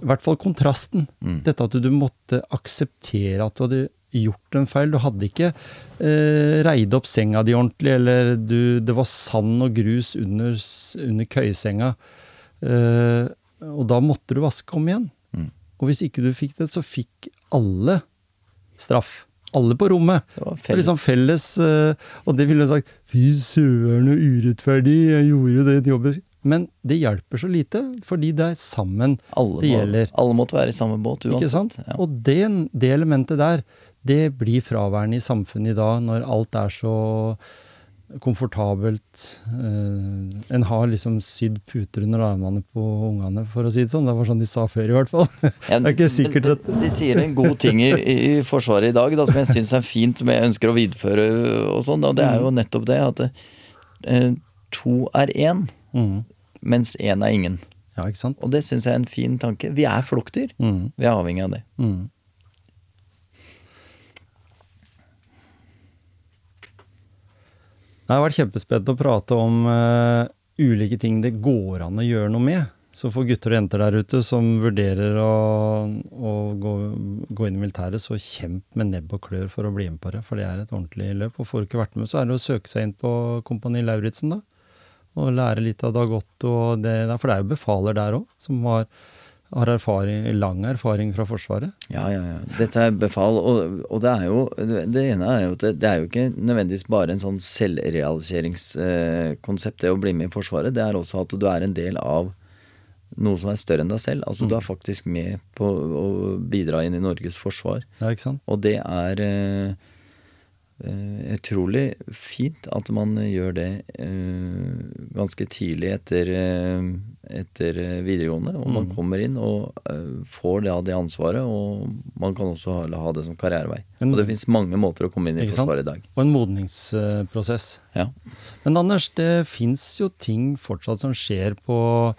[SPEAKER 1] i hvert fall kontrasten. Dette at du måtte akseptere at du hadde gjort en feil. Du hadde ikke eh, reid opp senga di ordentlig, eller du, det var sand og grus under, under køyesenga. Eh, og da måtte du vaske om igjen.
[SPEAKER 2] Mm.
[SPEAKER 1] Og hvis ikke du fikk det, så fikk alle straff. Alle på rommet.
[SPEAKER 2] Det var felles.
[SPEAKER 1] liksom felles eh, Og det ville sagt Fy søren, så urettferdig, jeg gjorde jo det jobben. Men det hjelper så lite, fordi det er sammen
[SPEAKER 2] alle,
[SPEAKER 1] det
[SPEAKER 2] må,
[SPEAKER 1] gjelder.
[SPEAKER 2] alle måtte være i samme båt uansett.
[SPEAKER 1] Ikke sant?
[SPEAKER 2] Ja.
[SPEAKER 1] Og det, det elementet der, det blir fraværende i samfunnet i dag, når alt er så komfortabelt. Eh, en har liksom sydd puter under armene på ungene, for å si det sånn. Det var sånn de sa før, i hvert fall. (laughs)
[SPEAKER 2] Ja,
[SPEAKER 1] det er ikke sikkert at
[SPEAKER 2] de, de sier en god ting i, i Forsvaret i dag da, som jeg syns er fint, som jeg ønsker å videreføre. og sånn, og Det er
[SPEAKER 1] Mm.
[SPEAKER 2] jo nettopp det at eh, to er én,
[SPEAKER 1] mm.
[SPEAKER 2] mens én er ingen.
[SPEAKER 1] Ja?
[SPEAKER 2] Og det syns jeg er en fin tanke. Vi er flokkdyr.
[SPEAKER 1] Mm.
[SPEAKER 2] Vi er avhengig av det.
[SPEAKER 1] Mm. Det har vært kjempespennende å prate om uh, ulike ting det går an å gjøre noe med. Så for gutter og jenter der ute som vurderer å, å gå, gå inn i militæret, så kjemp med nebb og klør for å bli med på det. For det er et ordentlig løp. Og får du ikke vært med, så er det å søke seg inn på Kompani Lauritzen, da. Og lære litt av Dag Otto det. For det er jo befaler der òg, som har, har erfaring, lang erfaring fra Forsvaret.
[SPEAKER 2] Ja, ja, ja. Dette er befal, og, og det er jo Det ene er jo at det, det er jo ikke nødvendigvis bare en sånn selvrealiseringskonsept, det å bli med i Forsvaret. Det er også at du er en del av noe som er større enn deg selv. Altså du er faktisk med på å bidra inn i Norges forsvar.
[SPEAKER 1] Ja, ikke sant?
[SPEAKER 2] Og det er eh, utrolig fint at man gjør det eh, ganske tidlig etter, eh, etter eh, videregående. Og man
[SPEAKER 1] Mm.
[SPEAKER 2] kommer inn og eh, får da det ansvaret, og man kan også ha, det som karrierevei. Og det fins mange måter å komme inn i? Forsvaret i dag.
[SPEAKER 1] Og en modningsprosess.
[SPEAKER 2] Ja.
[SPEAKER 1] Men Anders, det fins jo ting fortsatt som skjer på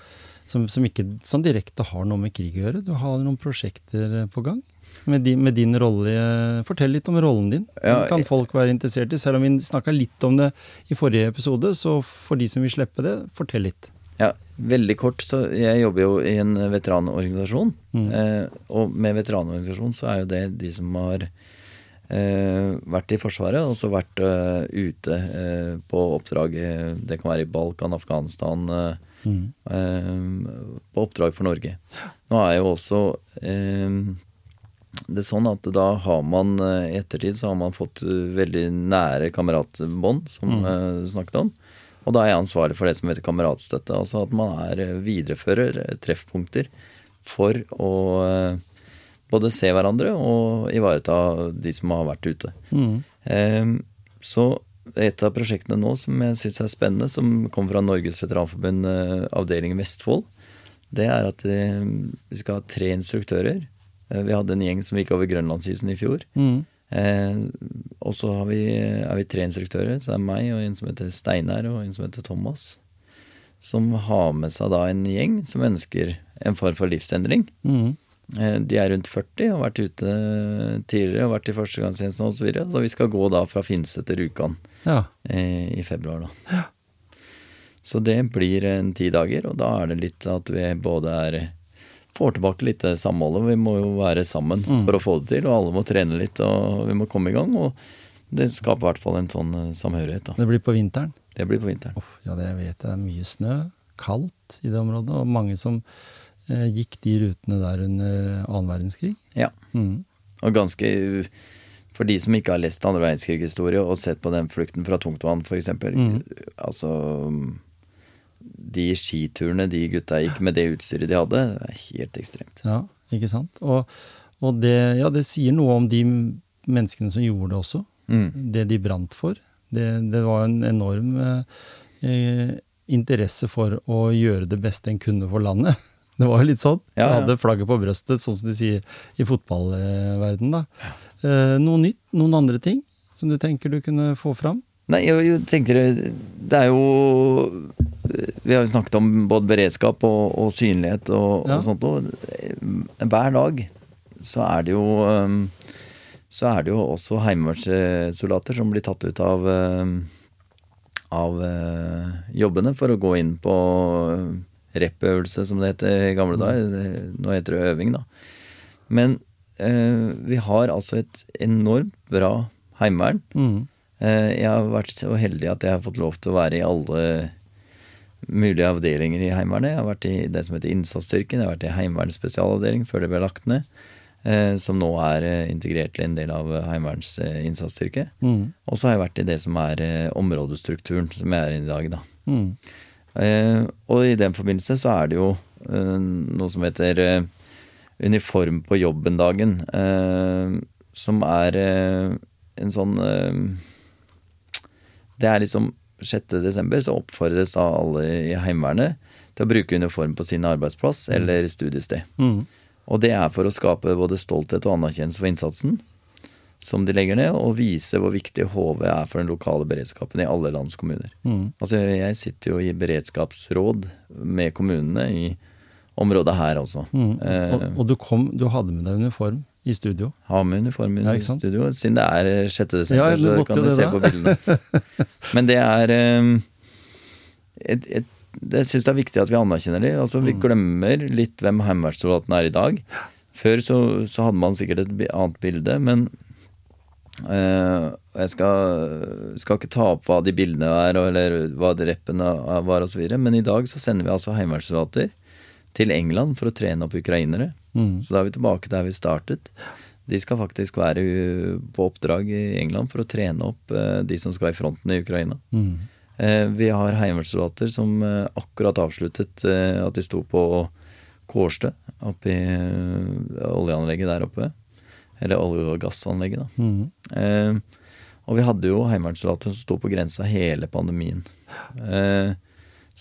[SPEAKER 1] som, som ikke som direkte har noe med krig å gjøre. Du har noen prosjekter på gang med din, med din rolle. Fortell litt om rollen din. Den kan folk være interessert i. Selv om vi snakka litt om det i forrige episode, så for de som vil slippe det, fortell litt.
[SPEAKER 2] Ja, veldig kort. Så jeg jobber jo i en veteranorganisasjon.
[SPEAKER 1] Mm.
[SPEAKER 2] Eh, og med veteranorganisasjon så er jo det de som har eh, vært i Forsvaret, og så vært eh, ute eh, på oppdrag. eh, Det kan være i Balkan, Afghanistan. eh,
[SPEAKER 1] Mm.
[SPEAKER 2] eh, på oppdrag for Norge. Nå er jo også eh, det er sånn at da har man eh, i ettertid så har man fått eh, veldig nære kameratbånd, som
[SPEAKER 1] Mm.
[SPEAKER 2] eh, du snakket om. Og da er jeg ansvarlig for det som heter kameratstøtte. Altså at man er eh, viderefører eh, treffpunkter for å eh, både se hverandre og ivareta de som har vært ute.
[SPEAKER 1] Mm.
[SPEAKER 2] Eh, så et av prosjektene nå som jeg syns er spennende, som kommer fra Norges veteranforbund eh, avdeling Vestfold, det er at eh, vi skal ha tre instruktører. Eh, vi hadde en gjeng som gikk over Grønlandsisen i fjor.
[SPEAKER 1] Mm.
[SPEAKER 2] Eh, og så har vi, er vi tre instruktører. Så det er meg og en som heter Steinar og en som heter Thomas. Som har med seg da en gjeng som ønsker en form for livsendring.
[SPEAKER 1] Mm.
[SPEAKER 2] Eh, De er rundt 40 og har vært ute tidligere og vært i førstegangstjenesten osv. Så, videre. så vi skal gå da fra Finse til Rjukan
[SPEAKER 1] Ja.
[SPEAKER 2] eh, i februar, da. Så det blir en ti dager, og da er det litt at vi både er Får tilbake litt det samholdet. Vi må jo være sammen
[SPEAKER 1] Mm.
[SPEAKER 2] for å få det til, og alle må trene litt, og vi må komme i gang. Og det skaper i hvert fall en sånn eh, samhørighet, da.
[SPEAKER 1] Det blir på vinteren.
[SPEAKER 2] Det blir på vinteren.
[SPEAKER 1] Oh, ja, det vet jeg. Det er mye snø. Kaldt i det området. Og mange som eh, gikk de rutene der under annen verdenskrig.
[SPEAKER 2] Ja.
[SPEAKER 1] Mm.
[SPEAKER 2] Og ganske For de som ikke har lest andre verdenskrig-historie og sett på den flukten fra tungtvann, f.eks.
[SPEAKER 1] Mm.
[SPEAKER 2] Altså De skiturene de gutta gikk med det utstyret de hadde, det er helt ekstremt.
[SPEAKER 1] Ja, ikke sant? Og, og det, ja, det sier noe om de menneskene som gjorde det også.
[SPEAKER 2] Mm.
[SPEAKER 1] Det de brant for. Det, det var en enorm eh, interesse for å gjøre det beste en kunne for landet. (laughs) Det var jo litt sånn.
[SPEAKER 2] Ja,
[SPEAKER 1] De
[SPEAKER 2] ja.
[SPEAKER 1] hadde flagget på brøstet, sånn som de sier i fotballverdenen. da. Eh, noe nytt? Noen andre ting som du tenker du kunne få fram?
[SPEAKER 2] Nei, jeg, jeg tenker det Det er jo Vi har jo snakket om både beredskap og, og synlighet og,
[SPEAKER 1] Ja.
[SPEAKER 2] og sånt. Og hver dag så er det jo eh, Så er det jo også heimevernssoldater som blir tatt ut av eh, av eh, jobbene for å gå inn på rep-øvelse, som det heter i gamle dager. Nå heter det øving, da. Men eh, vi har altså et enormt bra heimevern.
[SPEAKER 1] Mm.
[SPEAKER 2] Eh, jeg har vært så heldig at jeg har fått lov til å være i alle mulige avdelinger i Heimevernet. Jeg har vært i det som heter innsatsstyrken, jeg har vært i Heimevernets spesialavdeling før det ble lagt ned. eh, Som nå er eh, integrert til en del av eh, Heimevernets innsatsstyrke.
[SPEAKER 1] Mm.
[SPEAKER 2] Og så har jeg vært i det som er områdestrukturen som jeg er i i dag, da.
[SPEAKER 1] Mm.
[SPEAKER 2] Eh, og i den forbindelse så er det jo eh, noe som heter uniform på jobben-dagen. Som er en sånn Det er liksom 6. desember så oppfordres da alle i Heimevernet til å bruke uniform på sin arbeidsplass eller studiested.
[SPEAKER 1] Mm.
[SPEAKER 2] Og det er for å skape både stolthet og anerkjennelse for innsatsen som de legger ned, og vise hvor viktig HV er for den lokale beredskapen i alle lands kommuner.
[SPEAKER 1] Mm.
[SPEAKER 2] Altså, jeg sitter jo i beredskapsråd med kommunene i området her også.
[SPEAKER 1] Mm.
[SPEAKER 2] Eh,
[SPEAKER 1] Og, og du, kom, du hadde med deg uniform i studio.
[SPEAKER 2] Ha med uniformen
[SPEAKER 1] Ja, i
[SPEAKER 2] studio, siden det er eh, 6. desember,
[SPEAKER 1] Ja, det
[SPEAKER 2] så kan du se
[SPEAKER 1] da.
[SPEAKER 2] på bildene. (laughs) Men det er eh, et, et, Jeg syns det er viktig at vi anerkjenner det. Altså,
[SPEAKER 1] Mm.
[SPEAKER 2] vi glemmer litt hvem heimevernssoldaten er i dag. Før så, så hadde man sikkert et annet bilde, men eh, Jeg skal, skal ikke ta opp hva de bildene er, eller hva de reppene var osv., men i dag så sender vi altså heimevernssoldater til England for å trene opp ukrainere.
[SPEAKER 1] Mm.
[SPEAKER 2] Så da er vi tilbake der vi startet. De skal faktisk være uh, på oppdrag i England for å trene opp uh, de som skal i fronten i Ukraina.
[SPEAKER 1] Mm.
[SPEAKER 2] Eh, Vi har heimevernssoldater som akkurat avsluttet at de sto på Kårstø, oppe i uh, oljeanlegget der oppe. Eller olje- og gassanlegget, da.
[SPEAKER 1] Mm.
[SPEAKER 2] Eh, og vi hadde jo heimevernssoldater som sto på grensa hele pandemien. Eh,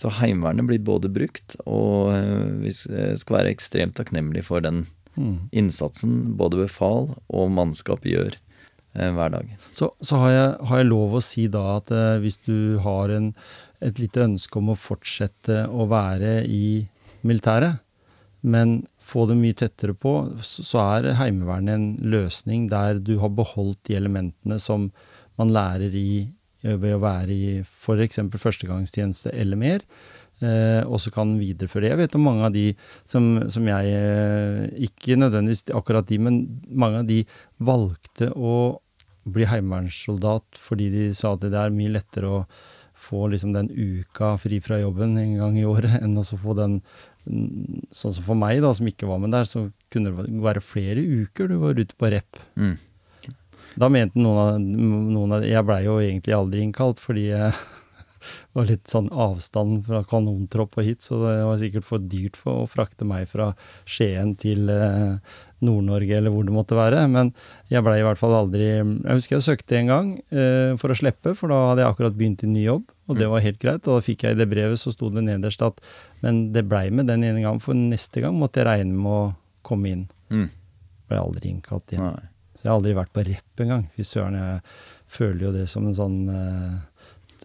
[SPEAKER 2] så Heimevernet blir både brukt, og eh, vi eh, skal være ekstremt takknemlige for den
[SPEAKER 1] Mm.
[SPEAKER 2] innsatsen både befal og mannskap gjør eh, hver dag.
[SPEAKER 1] Så, så har, jeg, har jeg lov å si da at hvis du har en, et lite ønske om å fortsette å være i militæret, men få det mye tettere på, så, så er Heimevernet en løsning der du har beholdt de elementene som man lærer i ved å være i f.eks. førstegangstjeneste eller mer. Eh, og så kan videreføre det. Jeg vet om mange av de som, som jeg eh, Ikke nødvendigvis akkurat de, men mange av de valgte å bli heimevernssoldat fordi de sa at det er mye lettere å få liksom den uka fri fra jobben en gang i året, enn å få den Sånn som for meg, da, som ikke var med der, så kunne det være flere uker du var ute på rep.
[SPEAKER 2] Mm.
[SPEAKER 1] Da mente noen av, noen av Jeg blei jo egentlig aldri innkalt, fordi jeg (laughs) var litt sånn avstand fra kanontropp og hit, så det var sikkert for dyrt for å frakte meg fra Skien til eh, Nord-Norge eller hvor det måtte være. Men jeg blei i hvert fall aldri Jeg husker jeg søkte en gang eh, for å slippe, for da hadde jeg akkurat begynt i ny jobb, og det var helt greit. Og da fikk jeg i det brevet, så sto det nederst at Men det blei med den ene gangen, for neste gang måtte jeg regne med å komme inn.
[SPEAKER 2] Mm.
[SPEAKER 1] Blei aldri innkalt igjen.
[SPEAKER 2] Nei.
[SPEAKER 1] Så jeg har aldri vært på rep engang. Fy søren, jeg føler jo det som en sånn eh,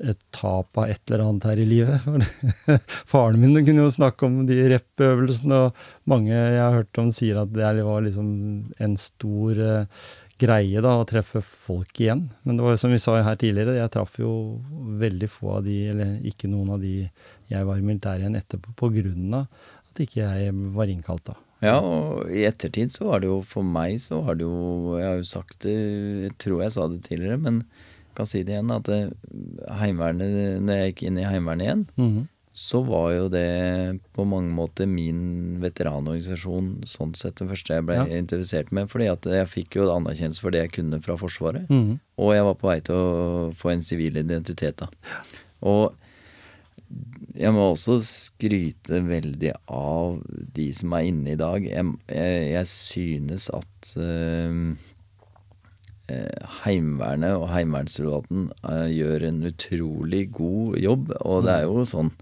[SPEAKER 1] et tap av et eller annet her i livet. (laughs) Faren min kunne jo snakke om de rep-øvelsene, og mange jeg har hørt om sier at det var liksom en stor eh, greie da, å treffe folk igjen. Men det var som vi sa her tidligere, jeg traff jo veldig få av de, eller ikke noen av de jeg var i militæret igjen etterpå, på grunn av at ikke jeg var innkalt da.
[SPEAKER 2] Ja, og i ettertid så var det jo for meg så har det jo Jeg har jo sagt det, jeg tror jeg sa det tidligere, men jeg kan si det igjen, at det, Heimevernet, når jeg gikk inn i Heimevernet igjen,
[SPEAKER 1] Mhm.
[SPEAKER 2] så var jo det på mange måter min veteranorganisasjon sånn sett det første jeg ble
[SPEAKER 1] Ja.
[SPEAKER 2] interessert med. Fordi at jeg fikk jo anerkjennelse for det jeg kunne fra Forsvaret.
[SPEAKER 1] Mhm.
[SPEAKER 2] Og jeg var på vei til å få en sivil identitet, da. Og jeg må også skryte veldig av de som er inne i dag. Jeg, jeg, jeg synes at eh, eh, Heimevernet og Heimevernssoldaten eh, gjør en utrolig god jobb. Og det er jo sånn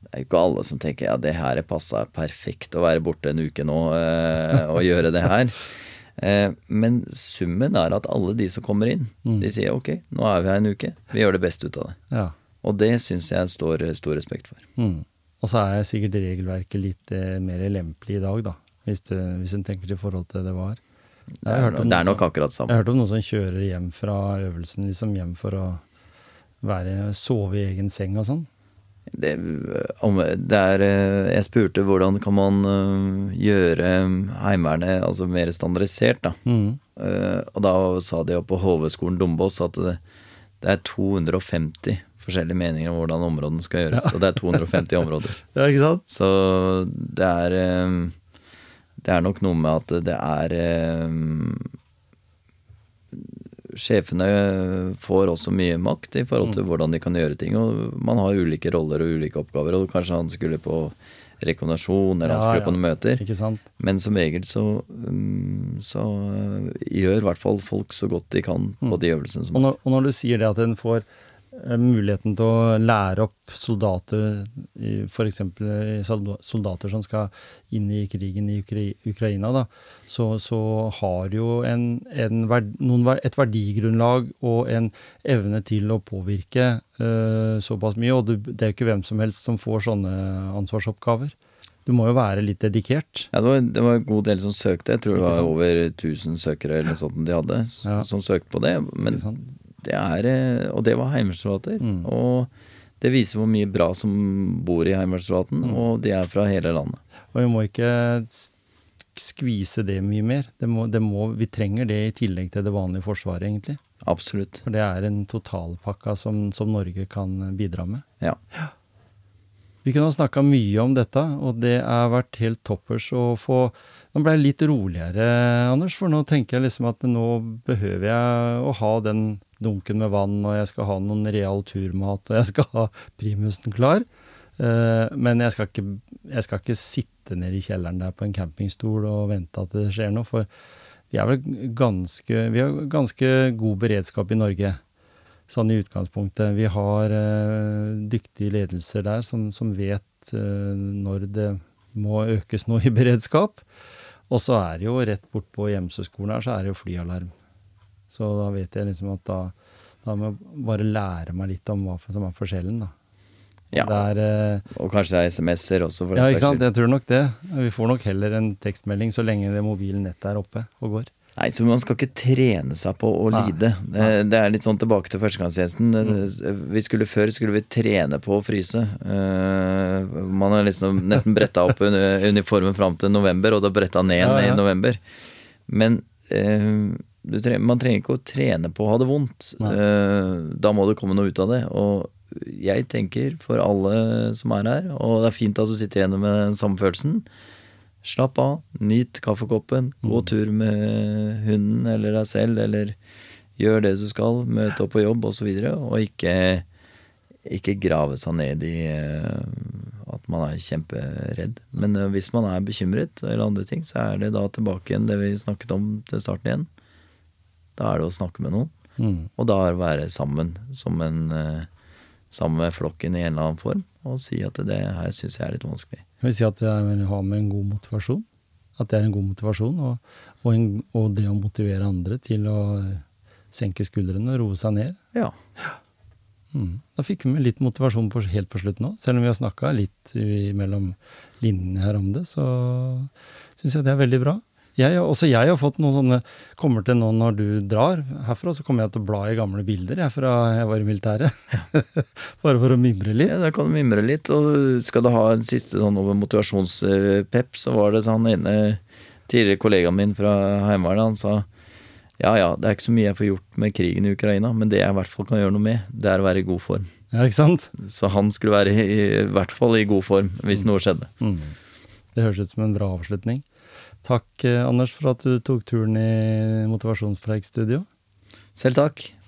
[SPEAKER 2] Det er jo ikke alle som tenker ja, det her passa perfekt å være borte en uke nå eh, og gjøre det her. (laughs) Eh, men summen er at alle de som kommer inn,
[SPEAKER 1] Mm.
[SPEAKER 2] de sier ok, nå er vi her en uke. Vi gjør det beste ut av det.
[SPEAKER 1] Ja.
[SPEAKER 2] Og det syns jeg står stor respekt for.
[SPEAKER 1] Mm. Og så er sikkert regelverket litt eh, mer lempelig i dag, da. Hvis, du, hvis en tenker til forhold til det var.
[SPEAKER 2] Det er, det er nok akkurat
[SPEAKER 1] Jeg
[SPEAKER 2] samme.
[SPEAKER 1] har hørt om noen som kjører hjem fra øvelsen, liksom hjem for å være, sove i egen seng og sånn.
[SPEAKER 2] Det, om, det er, eh, jeg spurte hvordan kan man eh, gjøre Heimevernet altså mer standardisert, da.
[SPEAKER 1] Mm.
[SPEAKER 2] Og da sa de på HV-skolen Dombås at det, det er 250 forskjellige meninger om hvordan områdene skal gjøres. Og det er 250 (laughs) områder.
[SPEAKER 1] Ja, ikke sant?
[SPEAKER 2] Så det er eh, Det er nok noe med at det er eh, Sjefene får også mye makt i forhold
[SPEAKER 1] Mm.
[SPEAKER 2] til hvordan de kan gjøre ting. Og man har ulike roller og ulike oppgaver. Og kanskje han skulle på rekommendasjon eller han
[SPEAKER 1] Ja,
[SPEAKER 2] skulle
[SPEAKER 1] ja.
[SPEAKER 2] på noen møter.
[SPEAKER 1] Ikke sant?
[SPEAKER 2] Men som regel så, mm, så eh, gjør i hvert fall folk så godt de kan på
[SPEAKER 1] Mm.
[SPEAKER 2] de øvelsene som
[SPEAKER 1] Og når, og når du sier det at en får eh, muligheten til å lære opp soldater, f.eks. soldater som skal inn i krigen i Ukraina, da, så, så har jo en, en noen, et verdigrunnlag og en evne til å påvirke uh, såpass mye. Og du, det er jo ikke hvem som helst som får sånne ansvarsoppgaver. Du må jo være litt dedikert.
[SPEAKER 2] Ja, det var, det var en god del som søkte. Jeg tror det var over 1000 søkere eller noe sånt de hadde,
[SPEAKER 1] Ja.
[SPEAKER 2] som søkte på det. Men? Det er eh, Og det var heimevernssoldater.
[SPEAKER 1] Mm.
[SPEAKER 2] Og det viser hvor mye bra som bor i heimevernssoldaten,
[SPEAKER 1] Mm.
[SPEAKER 2] og de er fra hele landet.
[SPEAKER 1] Og vi må ikke skvise det mye mer. Det må, det må, vi trenger det i tillegg til det vanlige forsvaret, egentlig.
[SPEAKER 2] Absolutt.
[SPEAKER 1] For det er en totalpakka som, som Norge kan bidra med.
[SPEAKER 2] Ja.
[SPEAKER 1] Vi kunne ha snakka mye om dette, og det har vært helt toppers å få Nå ble jeg litt roligere, Anders, for nå tenker jeg liksom at nå behøver jeg å ha den dunken med vann, og jeg skal ha noen real turmat, og jeg skal ha primusen klar. Eh, men jeg skal, ikke, jeg skal ikke sitte nede i kjelleren der på en campingstol og vente at det skjer noe, for vi er vel ganske Vi har ganske god beredskap i Norge sånn i utgangspunktet. Vi har eh, dyktige ledelser der som, som vet eh, når det må økes noe i beredskap. Og så er det jo rett bortpå Gjemseskolen her, så er det jo flyalarm. Så da vet jeg liksom at da, da må jeg bare lære meg litt om hva som er forskjellen, da.
[SPEAKER 2] Ja.
[SPEAKER 1] Det er, eh,
[SPEAKER 2] Og kanskje det er SMS-er også,
[SPEAKER 1] ja, ikke sant. Jeg tror nok det. Vi får nok heller en tekstmelding så lenge det mobile nettet er oppe og går.
[SPEAKER 2] Nei, så man skal ikke trene seg på å
[SPEAKER 1] Nei.
[SPEAKER 2] lide. Det, det er litt sånn tilbake til førstegangstjenesten. Vi skulle Før skulle vi trene på å fryse. Eh, man har liksom nesten bretta opp uniformen fram til november, og da bretta ned
[SPEAKER 1] Ja, ja.
[SPEAKER 2] i november. Men eh, du tre, man trenger ikke å trene på å ha det vondt. Eh, da må det komme noe ut av det. Og jeg tenker for alle som er her, og det er fint at du sitter igjen med den samme følelsen. Slapp av, nyt kaffekoppen, gå
[SPEAKER 1] Mm.
[SPEAKER 2] tur med hunden eller deg selv, eller gjør det du skal, møte opp på jobb osv., og, så videre, og ikke, ikke grave seg ned i eh, at man er kjemperedd. Men eh, hvis man er bekymret eller andre ting, så er det da tilbake igjen det vi snakket om til starten igjen. Da er det å snakke med noen,
[SPEAKER 1] Mm.
[SPEAKER 2] og da er det å være sammen som en eh, sammen med flokken i en eller annen form, og si at det her syns jeg er litt vanskelig.
[SPEAKER 1] Jeg vil si at jeg vil ha med en god motivasjon. At det er en god motivasjon, og, og, en, og det å motivere andre til å senke skuldrene og roe seg ned.
[SPEAKER 2] Ja.
[SPEAKER 1] Mm. Da fikk vi med litt motivasjon på, helt på slutten òg. Selv om vi har snakka litt mellom linjene her om det, så syns jeg det er veldig bra. Jeg, også jeg har fått noen sånne Kommer til nå når du drar herfra, så kommer jeg til å bla i gamle bilder jeg fra jeg var i militæret. (laughs) Bare for å mimre litt.
[SPEAKER 2] Ja, Da kan du mimre litt. Og skal du ha en siste sånn over motivasjonspep, så var det sånn ene tidligere kollegaen min fra Heimevernet, han sa ja ja, det er ikke så mye jeg får gjort med krigen i Ukraina, men det jeg i hvert fall kan gjøre noe med, det er å være i god form.
[SPEAKER 1] Ja, ikke sant?
[SPEAKER 2] Så han skulle være i, i hvert fall i god form hvis noe skjedde.
[SPEAKER 1] Mm. Det høres ut som en bra avslutning. Takk, eh, Anders, for at du tok turen i Motivasjonspreikstudio.
[SPEAKER 2] Selv takk.